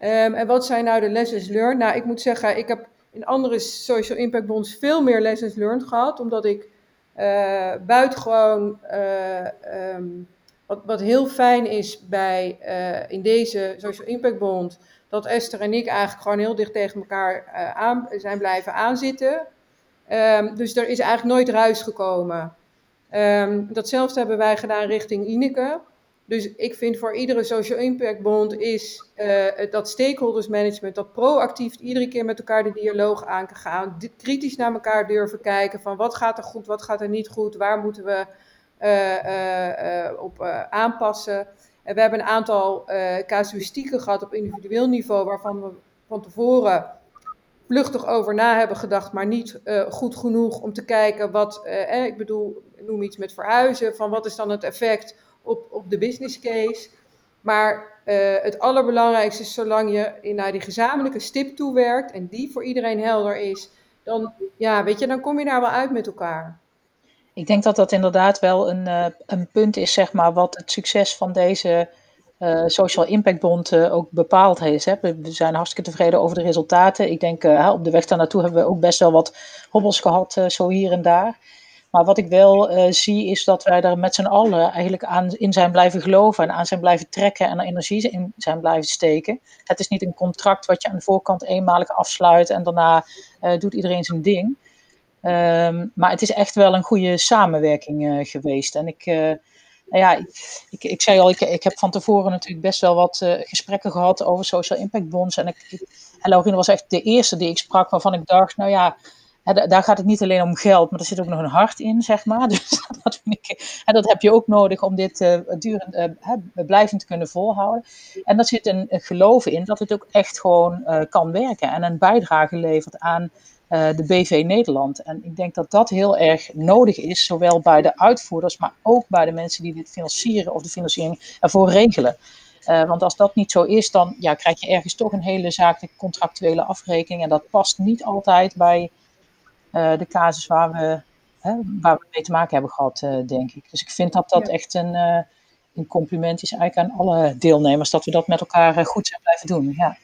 Um, en wat zijn nou de lessons learned? Nou, ik moet zeggen, ik heb in andere social impact bonds veel meer lessons learned gehad, omdat ik uh, buitengewoon, uh, um, wat, wat heel fijn is bij, uh, in deze social impact bond, dat Esther en ik eigenlijk gewoon heel dicht tegen elkaar aan, zijn blijven aanzitten. Um, dus er is eigenlijk nooit ruis gekomen. datzelfde hebben wij gedaan richting Ineke. Dus ik vind voor iedere social impact bond is uh, dat stakeholders management, dat proactief iedere keer met elkaar de dialoog aan kan gaan, kritisch naar elkaar durven kijken van wat gaat er goed, wat gaat er niet goed, waar moeten we uh, uh, op aanpassen. En we hebben een aantal casuïstieken gehad op individueel niveau waarvan we van tevoren vluchtig over na hebben gedacht, maar niet goed genoeg om te kijken wat, ik bedoel, noem iets met verhuizen, van wat is dan het effect op, op de business case. Maar uh, het allerbelangrijkste is, zolang je naar die gezamenlijke stip toewerkt en die voor iedereen helder is, dan, ja, weet je, dan kom je daar wel uit met elkaar. Ik denk dat dat inderdaad wel een, uh, een punt is, zeg maar, wat het succes van deze uh, Social Impact Bond ook bepaald heeft. Hè. We zijn hartstikke tevreden over de resultaten. Ik denk op de weg daar naartoe hebben we ook best wel wat hobbels gehad, zo hier en daar. Maar wat ik wel uh, zie is dat wij er met z'n allen eigenlijk aan in zijn blijven geloven en aan zijn blijven trekken en er energie in zijn blijven steken. Het is niet een contract wat je aan de voorkant eenmalig afsluit en daarna uh, doet iedereen zijn ding. Um, maar het is echt wel een goede samenwerking uh, geweest. En ik, nou ja, ik, ik, zei al, ik, ik heb van tevoren natuurlijk best wel wat gesprekken gehad over social impact bonds. En, ik, en Laurine was echt de eerste die ik sprak waarvan ik dacht, nou ja, daar gaat het niet alleen om geld, maar er zit ook nog een hart in, zeg maar. Dus dat, vind ik, en dat heb je ook nodig om dit uh, durend, uh, blijvend te kunnen volhouden. En daar zit een, geloof in dat het ook echt gewoon uh, kan werken en een bijdrage levert aan de BV Nederland. En ik denk dat dat heel erg nodig is, zowel bij de uitvoerders, maar ook bij de mensen die dit financieren of de financiering ervoor regelen. want als dat niet zo is, dan ja, krijg je ergens toch een hele zakelijke contractuele afrekening. En dat past niet altijd bij de casus waar we, hè, waar we mee te maken hebben gehad, uh, denk ik. Dus ik vind dat dat ja. echt een, uh, een compliment is eigenlijk aan alle deelnemers, dat we dat met elkaar goed zijn blijven doen. Ja,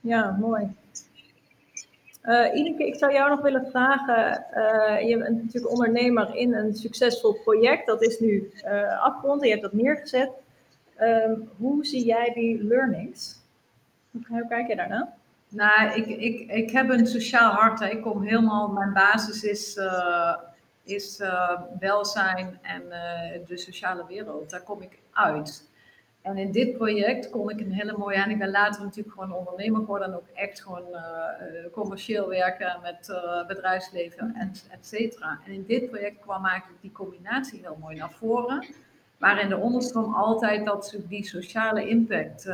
ja mooi. Uh, Ineke, ik zou jou nog willen vragen. Uh, je bent natuurlijk ondernemer in een succesvol project. Dat is nu uh, afgerond en je hebt dat neergezet. Um, hoe zie jij die learnings? Hoe, hoe kijk je daarnaar? Nou, ik, ik, ik heb een sociaal hart. Hè. Ik kom helemaal, mijn basis is, uh, is uh, welzijn en uh, de sociale wereld. Daar kom ik uit. En in dit project kon ik een hele mooie, en ik ben later natuurlijk gewoon ondernemer geworden en ook echt gewoon commercieel werken met bedrijfsleven, en et cetera. En in dit project kwam eigenlijk die combinatie heel mooi naar voren. Maar in de onderstroom altijd dat die sociale impact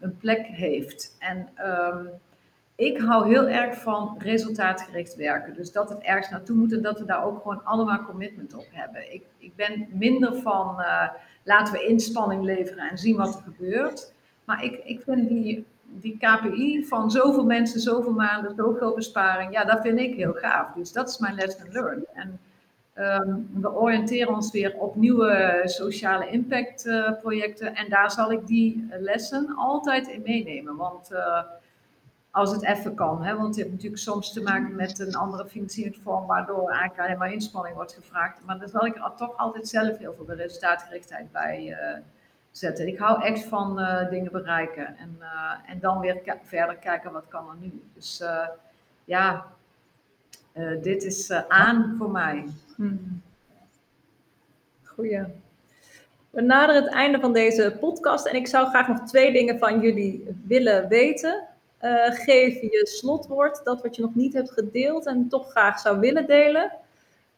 een plek heeft. En um, ik hou heel erg van resultaatgericht werken. Dus dat het ergens naartoe moet en dat we daar ook gewoon allemaal commitment op hebben. Ik, ik ben minder van uh, laten we inspanning leveren en zien wat er gebeurt. Maar ik, ik vind die, die KPI van zoveel mensen, zoveel maanden, zoveel besparing, ja, dat vind ik heel gaaf. Dus dat is mijn lesson learned. En Um, we oriënteren ons weer op nieuwe sociale impact uh, projecten en daar zal ik die lessen altijd in meenemen. Want uh, als het even kan, hè, want je hebt natuurlijk soms te maken met een andere financieringsvorm waardoor eigenlijk alleen maar inspanning wordt gevraagd. Maar dan zal ik er toch altijd zelf heel veel resultaatgerichtheid bij uh, zetten. Ik hou echt van dingen bereiken en, en dan weer verder kijken wat kan er nu. Dus ja, dit is aan voor mij. Hmm. Goeie. We naderen het einde van deze podcast en ik zou graag nog twee dingen van jullie willen weten. Uh, geef je slotwoord, dat wat je nog niet hebt gedeeld en toch graag zou willen delen.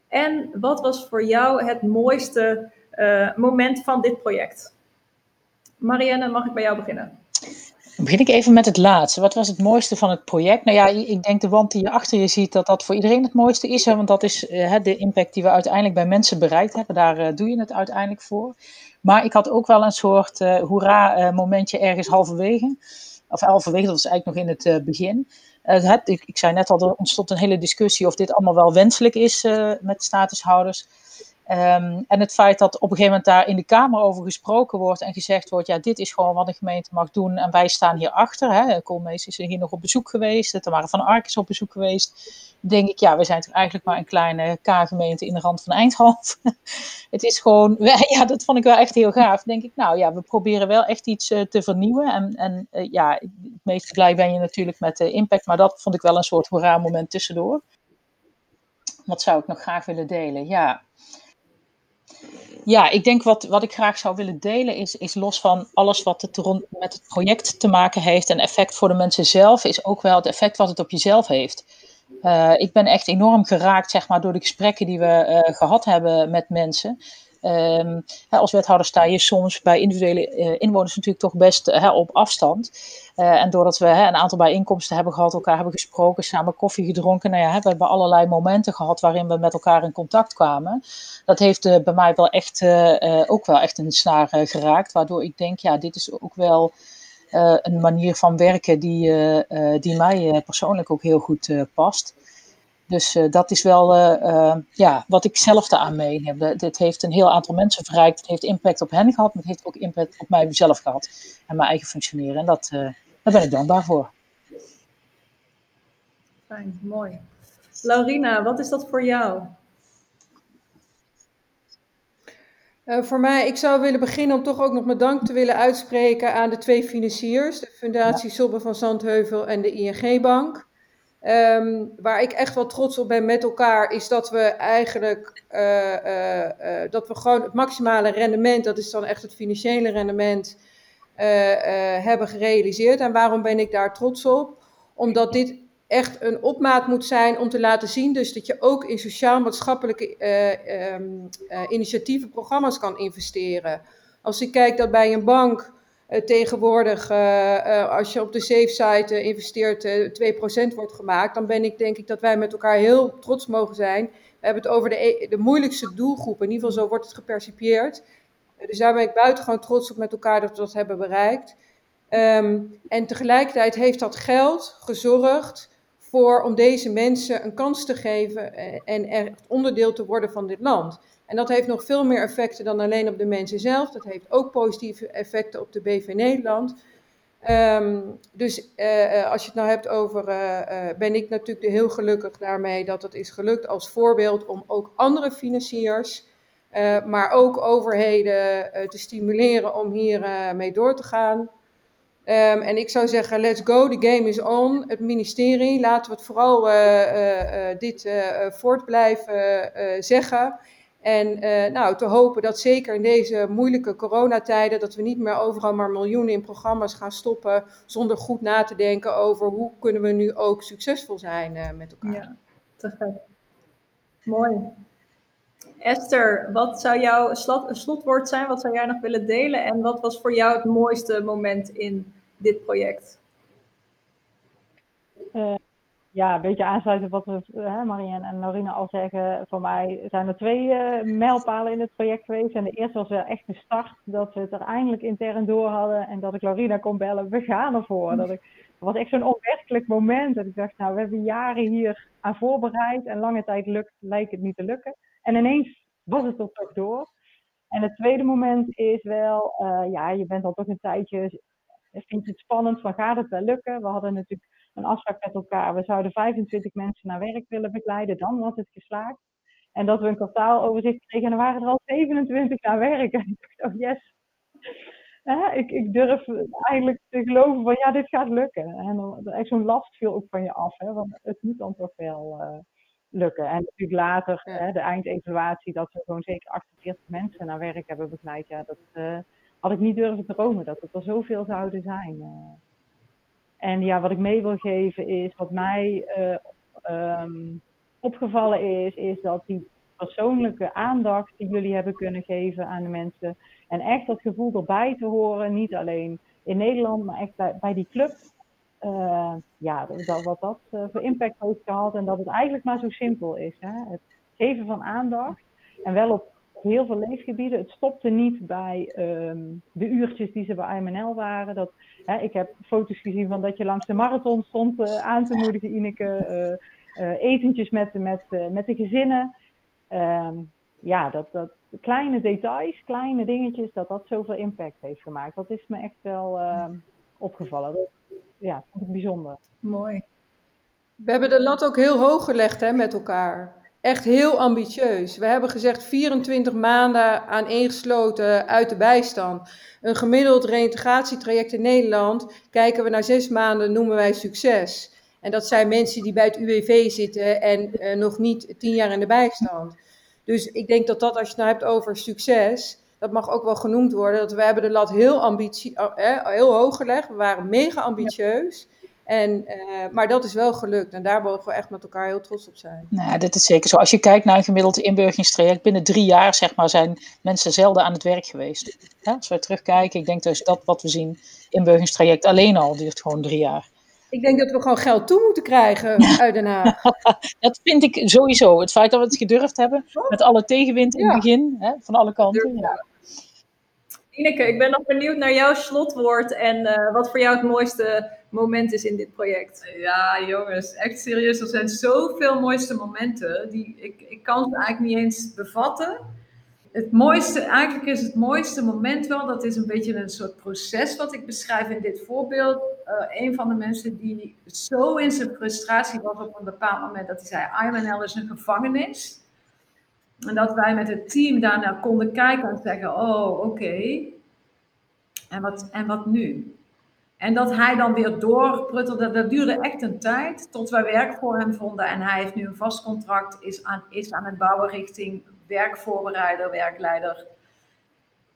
En wat was voor jou het mooiste uh, moment van dit project? Marianne, mag ik bij jou beginnen? Dan begin ik even met het laatste. Wat was het mooiste van het project? Nou ja, ik denk de wand die je achter je ziet, dat dat voor iedereen het mooiste is. Hè? Want dat is uh, de impact die we uiteindelijk bij mensen bereikt hebben. Daar uh, doe je het uiteindelijk voor. Maar ik had ook wel een soort uh, hoera momentje ergens halverwege. Of halverwege, dat was eigenlijk nog in het begin. Het, ik, ik, zei net al, er ontstond een hele discussie of dit allemaal wel wenselijk is met statushouders. Um, en het feit dat op een gegeven moment daar in de Kamer over gesproken wordt en gezegd wordt, ja, dit is gewoon wat een gemeente mag doen en wij staan hier achter. Hè. Koolmees is hier nog op bezoek geweest, er waren van Ark is op bezoek geweest. denk ik, ja, we zijn toch eigenlijk maar een kleine K-gemeente in de rand van Eindhoven. het is gewoon, ja, dat vond ik wel echt heel gaaf. denk ik, nou ja, we proberen wel echt iets uh, te vernieuwen. En, en uh, ja, het meest blij ben je natuurlijk met de impact, maar dat vond ik wel een soort hoera-moment tussendoor. Wat zou ik nog graag willen delen? Ja, ja, ik denk wat, wat ik graag zou willen delen is, is los van alles wat het met het project te maken heeft en effect voor de mensen zelf, is ook wel het effect wat het op jezelf heeft. Uh, ik ben echt enorm geraakt zeg maar, door de gesprekken die we uh, gehad hebben met mensen. Um, als wethouder sta je soms bij individuele uh, inwoners natuurlijk toch best uh, op afstand. Uh, en doordat we een aantal bijeenkomsten hebben gehad, elkaar hebben gesproken, samen koffie gedronken. Nou ja, we hebben allerlei momenten gehad waarin we met elkaar in contact kwamen. Dat heeft bij mij wel echt, ook wel echt een snaar geraakt. Waardoor ik denk, ja, dit is ook wel een manier van werken die, die mij persoonlijk ook heel goed past. Dus uh, dat is wel uh, ja, wat ik zelf daaraan meeneem. Dit heeft een heel aantal mensen verrijkt. Het heeft impact op hen gehad, maar het heeft ook impact op mij zelf gehad. En mijn eigen functioneren. En dat, daar ben ik dankbaar voor. Fijn, mooi. Laurina, wat is dat voor jou? Uh, voor mij, ik zou willen beginnen om toch ook nog mijn dank te willen uitspreken aan de twee financiers, de Fundatie Sobbe van Zandheuvel en de ING Bank. Um, waar ik echt wel trots op ben met elkaar, is dat we eigenlijk uh, uh, dat we gewoon het maximale rendement, dat is dan echt het financiële rendement, hebben gerealiseerd. En waarom ben ik daar trots op? Omdat dit echt een opmaat moet zijn om te laten zien dus dat je ook in sociaal-maatschappelijke um, uh, initiatieven, programma's kan investeren. Als ik kijk dat bij een bank tegenwoordig, als je op de safe site investeert, 2% wordt gemaakt, dan ben ik denk ik dat wij met elkaar heel trots mogen zijn. We hebben het over de, e-, de moeilijkste doelgroep, in ieder geval zo wordt het gepercipieerd. dus daar ben ik buitengewoon trots op met elkaar dat we dat hebben bereikt. Um, en tegelijkertijd heeft dat geld gezorgd voor om deze mensen een kans te geven eh, en echt onderdeel te worden van dit land. En dat heeft nog veel meer effecten dan alleen op de mensen zelf. Dat heeft ook positieve effecten op de BV Nederland. Um, dus uh, als je het nou hebt over, uh, ben ik natuurlijk heel gelukkig daarmee dat het is gelukt als voorbeeld om ook andere financiers, maar ook overheden te stimuleren om hier mee door te gaan. Um, en ik zou zeggen, let's go, the game is on. Het ministerie, laten we het vooral dit voort blijven zeggen. En nou, te hopen dat zeker in deze moeilijke coronatijden, dat we niet meer overal maar miljoenen in programma's gaan stoppen, zonder goed na te denken over hoe kunnen we nu ook succesvol zijn met elkaar. Ja, te gek. Mooi. Esther, wat zou jouw slot, slotwoord zijn? Wat zou jij nog willen delen? En wat was voor jou het mooiste moment in dit project? Uh, ja, een beetje aansluiten op wat uh, Marianne en Norina al zeggen. Voor mij zijn er twee uh, mijlpalen in het project geweest. En de eerste was wel echt de start, dat we het er eindelijk intern door hadden. En dat ik Lorina kon bellen, we gaan ervoor. Dat, ik, was echt zo'n onwerkelijk moment. Dat ik dacht, nou, we hebben jaren hier aan voorbereid. En lange tijd lukt, lijkt het niet te lukken. En ineens was het er toch door. En het tweede moment is wel, uh, ja, je bent al toch een tijdje vindt het spannend van gaat het wel lukken? We hadden natuurlijk een afspraak met elkaar. We zouden 25 mensen naar werk willen begeleiden. Dan was het geslaagd. En dat we een kwartaaloverzicht kregen en er waren er al 27 naar werk. En ik dacht, oh yes. ik, ik, durf eigenlijk te geloven van ja, dit gaat lukken. En echt zo'n last viel ook van je af. Hè, want het moet dan toch wel uh, lukken. En natuurlijk later, ja. hè, de eindevaluatie, dat we gewoon zeker 48 mensen naar werk hebben begeleid. Ja, dat, uh, had ik niet durven dromen dat het er zoveel zouden zijn. Uh. En ja, wat ik mee wil geven is, wat mij uh, um, opgevallen is, is dat die persoonlijke aandacht die jullie hebben kunnen geven aan de mensen. En echt dat gevoel erbij te horen, niet alleen in Nederland, maar echt bij, die club. Uh, ja, dat, wat dat uh, voor impact heeft gehad en dat het eigenlijk maar zo simpel is. Hè? Het geven van aandacht en wel op heel veel leefgebieden. Het stopte niet bij um, de uurtjes die ze bij IMNL waren. Dat, hè, ik heb foto's gezien van dat je langs de marathon stond uh, aan te moedigen, Ineke. Uh, uh, etentjes met, met, met de gezinnen. Um, ja, dat, dat kleine details, kleine dingetjes, dat dat zoveel impact heeft gemaakt. Dat is me echt wel ehm, opgevallen. Ja, bijzonder. Mooi. We hebben de lat ook heel hoog gelegd hè, met elkaar echt heel ambitieus. We hebben gezegd 24 maanden aaneengesloten uit de bijstand. Een gemiddeld reïntegratietraject in Nederland, kijken we naar zes maanden, noemen wij succes. En dat zijn mensen die bij het UWV zitten en uh, nog niet tien jaar in de bijstand. Dus ik denk dat dat, als je het nou hebt over succes, dat mag ook wel genoemd worden. Dat we hebben de lat heel, ambitie, uh, heel hoog gelegd. We waren mega ambitieus. En, uh, maar dat is wel gelukt en daar mogen we echt met elkaar heel trots op zijn. Nou, dat is zeker zo. Als je kijkt naar een gemiddeld inburgeringstraject, binnen drie jaar zeg maar, zijn mensen zelden aan het werk geweest. Ja, als we terugkijken, ik denk dus dat wat we zien, inburgeringstraject alleen al duurt gewoon drie jaar. Ik denk dat we gewoon geld toe moeten krijgen uit Den Haag. dat vind ik sowieso. Het feit dat we het gedurfd hebben, met alle tegenwind in ja. het begin, hè, van alle kanten. Ja. Ineke, ik ben nog benieuwd naar jouw slotwoord en uh, wat voor jou het mooiste moment is in dit project. Ja, jongens, echt serieus. Er zijn zoveel mooiste momenten. Die, ik, ik kan ze eigenlijk niet eens bevatten. Het mooiste, eigenlijk is het mooiste moment wel, dat is een beetje een soort proces wat ik beschrijf in dit voorbeeld. Uh, een van de mensen die zo in zijn frustratie was op een bepaald moment dat hij zei, IMNL is een gevangenis. En dat wij met het team daarna konden kijken en zeggen, oh oké, en, wat, en wat nu? En dat hij dan weer doorpruttelde, dat duurde echt een tijd tot wij werk voor hem vonden. En hij heeft nu een vast contract, is aan, is aan het bouwen richting werkvoorbereider, werkleider.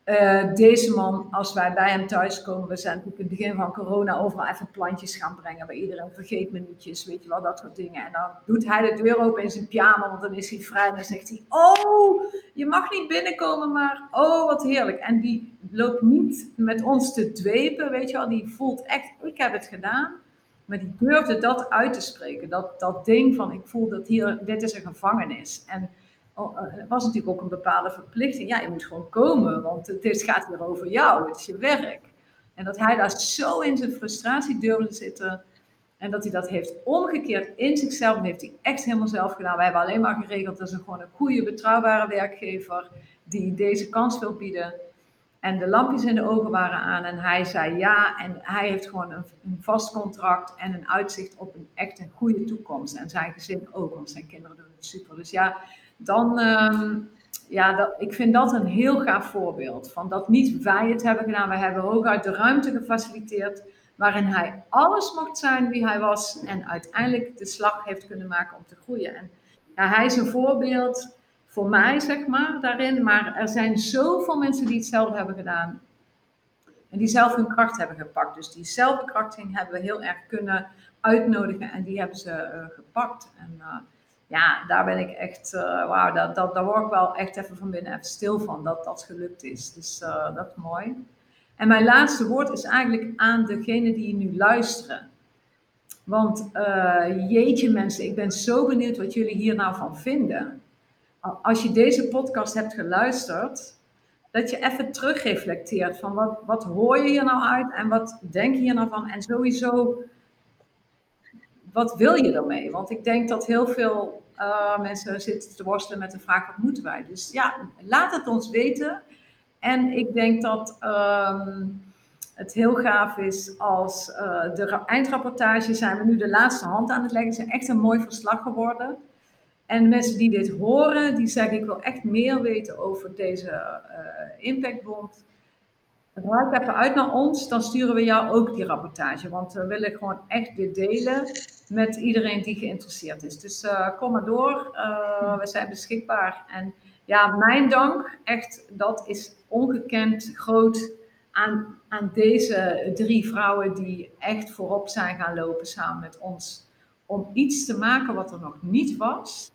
Uh, deze man, als wij bij hem thuis komen, we zijn natuurlijk in het begin van corona overal even plantjes gaan brengen bij iedereen vergeet minuutjes, weet je wel, dat soort dingen. En dan doet hij de deur open in zijn pyjama, want dan is hij vrij en dan zegt hij, oh, je mag niet binnenkomen, maar oh, wat heerlijk. En die loopt niet met ons te dwepen, weet je wel, die voelt echt, ik heb het gedaan. Maar die durfde dat uit te spreken, dat, dat ding van, ik voel dat hier, dit is een gevangenis. En eh, was natuurlijk ook een bepaalde verplichting. Ja, je moet gewoon komen, want het gaat hier over jou, het is je werk. En dat hij daar zo in zijn frustratie durfde zitten. En dat hij dat heeft omgekeerd in zichzelf. Dat heeft hij echt helemaal zelf gedaan. Wij hebben alleen maar geregeld dat ze gewoon een goede, betrouwbare werkgever die deze kans wil bieden. En de lampjes in de ogen waren aan en hij zei ja. En hij heeft gewoon een, een vast contract en een uitzicht op een echt een goede toekomst. En zijn gezin ook, want zijn kinderen doen het super. Dus ja, dan, uh, ja, dat, ik vind dat een heel gaaf voorbeeld. Van dat niet wij het hebben gedaan, wij hebben hooguit de ruimte gefaciliteerd waarin hij alles mocht zijn wie hij was en uiteindelijk de slag heeft kunnen maken om te groeien. En ja, hij is een voorbeeld voor mij, zeg maar, daarin. Maar er zijn zoveel mensen die hetzelfde hebben gedaan. En die zelf hun kracht hebben gepakt. Dus die zelfbekrachtiging hebben we heel erg kunnen uitnodigen en die hebben ze uh, gepakt. En uh, ja, daar ben ik echt, uh, wauw, dat, dat, daar word ik wel echt even van binnen even stil van, dat dat gelukt is. Dus uh, dat is mooi. En mijn laatste woord is eigenlijk aan degene die nu luisteren. Want uh, jeetje mensen, ik ben zo benieuwd wat jullie hier nou van vinden. Als je deze podcast hebt geluisterd, dat je even terugreflecteert van wat, wat hoor je hier nou uit en wat denk je hier nou van. En sowieso, wat wil je ermee? Want ik denk dat heel veel uh, mensen zitten te worstelen met de vraag: wat moeten wij? Dus ja, laat het ons weten. En ik denk dat um, het heel gaaf is als uh, de eindrapportage zijn we nu de laatste hand aan het leggen. Het is echt een mooi verslag geworden. En mensen die dit horen, die zeggen ik wil echt meer weten over deze uh, impactbond. Raak even uit naar ons, dan sturen we jou ook die rapportage. Want we willen gewoon echt dit delen met iedereen die geïnteresseerd is. Dus uh, kom maar door, uh, we zijn beschikbaar. En ja, mijn dank, echt, dat is ongekend groot aan, aan deze drie vrouwen die echt voorop zijn gaan lopen samen met ons. Om iets te maken wat er nog niet was.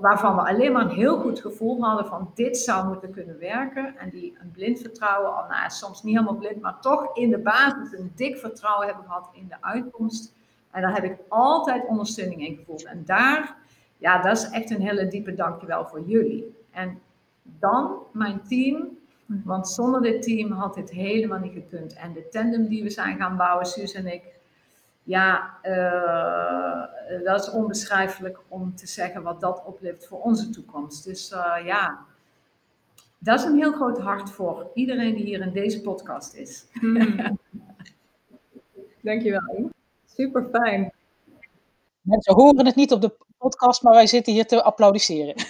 Waarvan we alleen maar een heel goed gevoel hadden van dit zou moeten kunnen werken. En die een blind vertrouwen, al nou, soms niet helemaal blind, maar toch in de basis een dik vertrouwen hebben gehad in de uitkomst. En daar heb ik altijd ondersteuning in gevoeld. En daar, ja, dat is echt een hele diepe dankjewel voor jullie. En dan mijn team, want zonder dit team had dit helemaal niet gekund. En de tandem die we zijn gaan bouwen, Suus en ik, ja, uh, dat is onbeschrijfelijk om te zeggen wat dat oplevert voor onze toekomst. Dus uh, ja, dat is een heel groot hart voor iedereen die hier in deze podcast is. Mm. Dankjewel. Super fijn. Mensen horen het niet op de podcast, maar wij zitten hier te applaudisseren.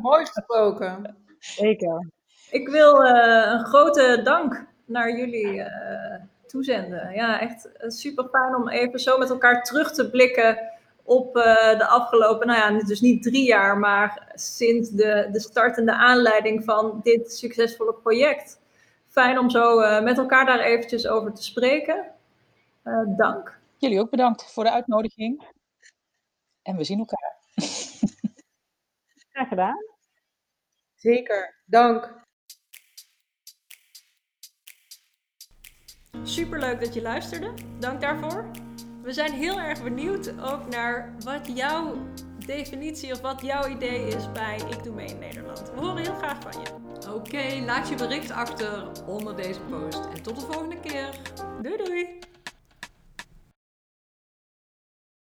Mooi gesproken. Zeker. Ik wil uh, een grote dank naar jullie uh, toezenden. Ja, echt super fijn om even zo met elkaar terug te blikken op uh, de afgelopen, nou ja, dus niet drie jaar, maar sinds de, de startende aanleiding van dit succesvolle project. Fijn om zo met elkaar daar eventjes over te spreken. Uh, dank. Jullie ook bedankt voor de uitnodiging. En we zien elkaar. Graag gedaan. Zeker, dank. Superleuk dat je luisterde. Dank daarvoor. We zijn heel erg benieuwd ook naar wat jouw definitie of wat jouw idee is bij Ik Doe Mee in Nederland. We horen heel graag van je. Oké, laat je bericht achter onder deze post. En tot de volgende keer. Doei doei!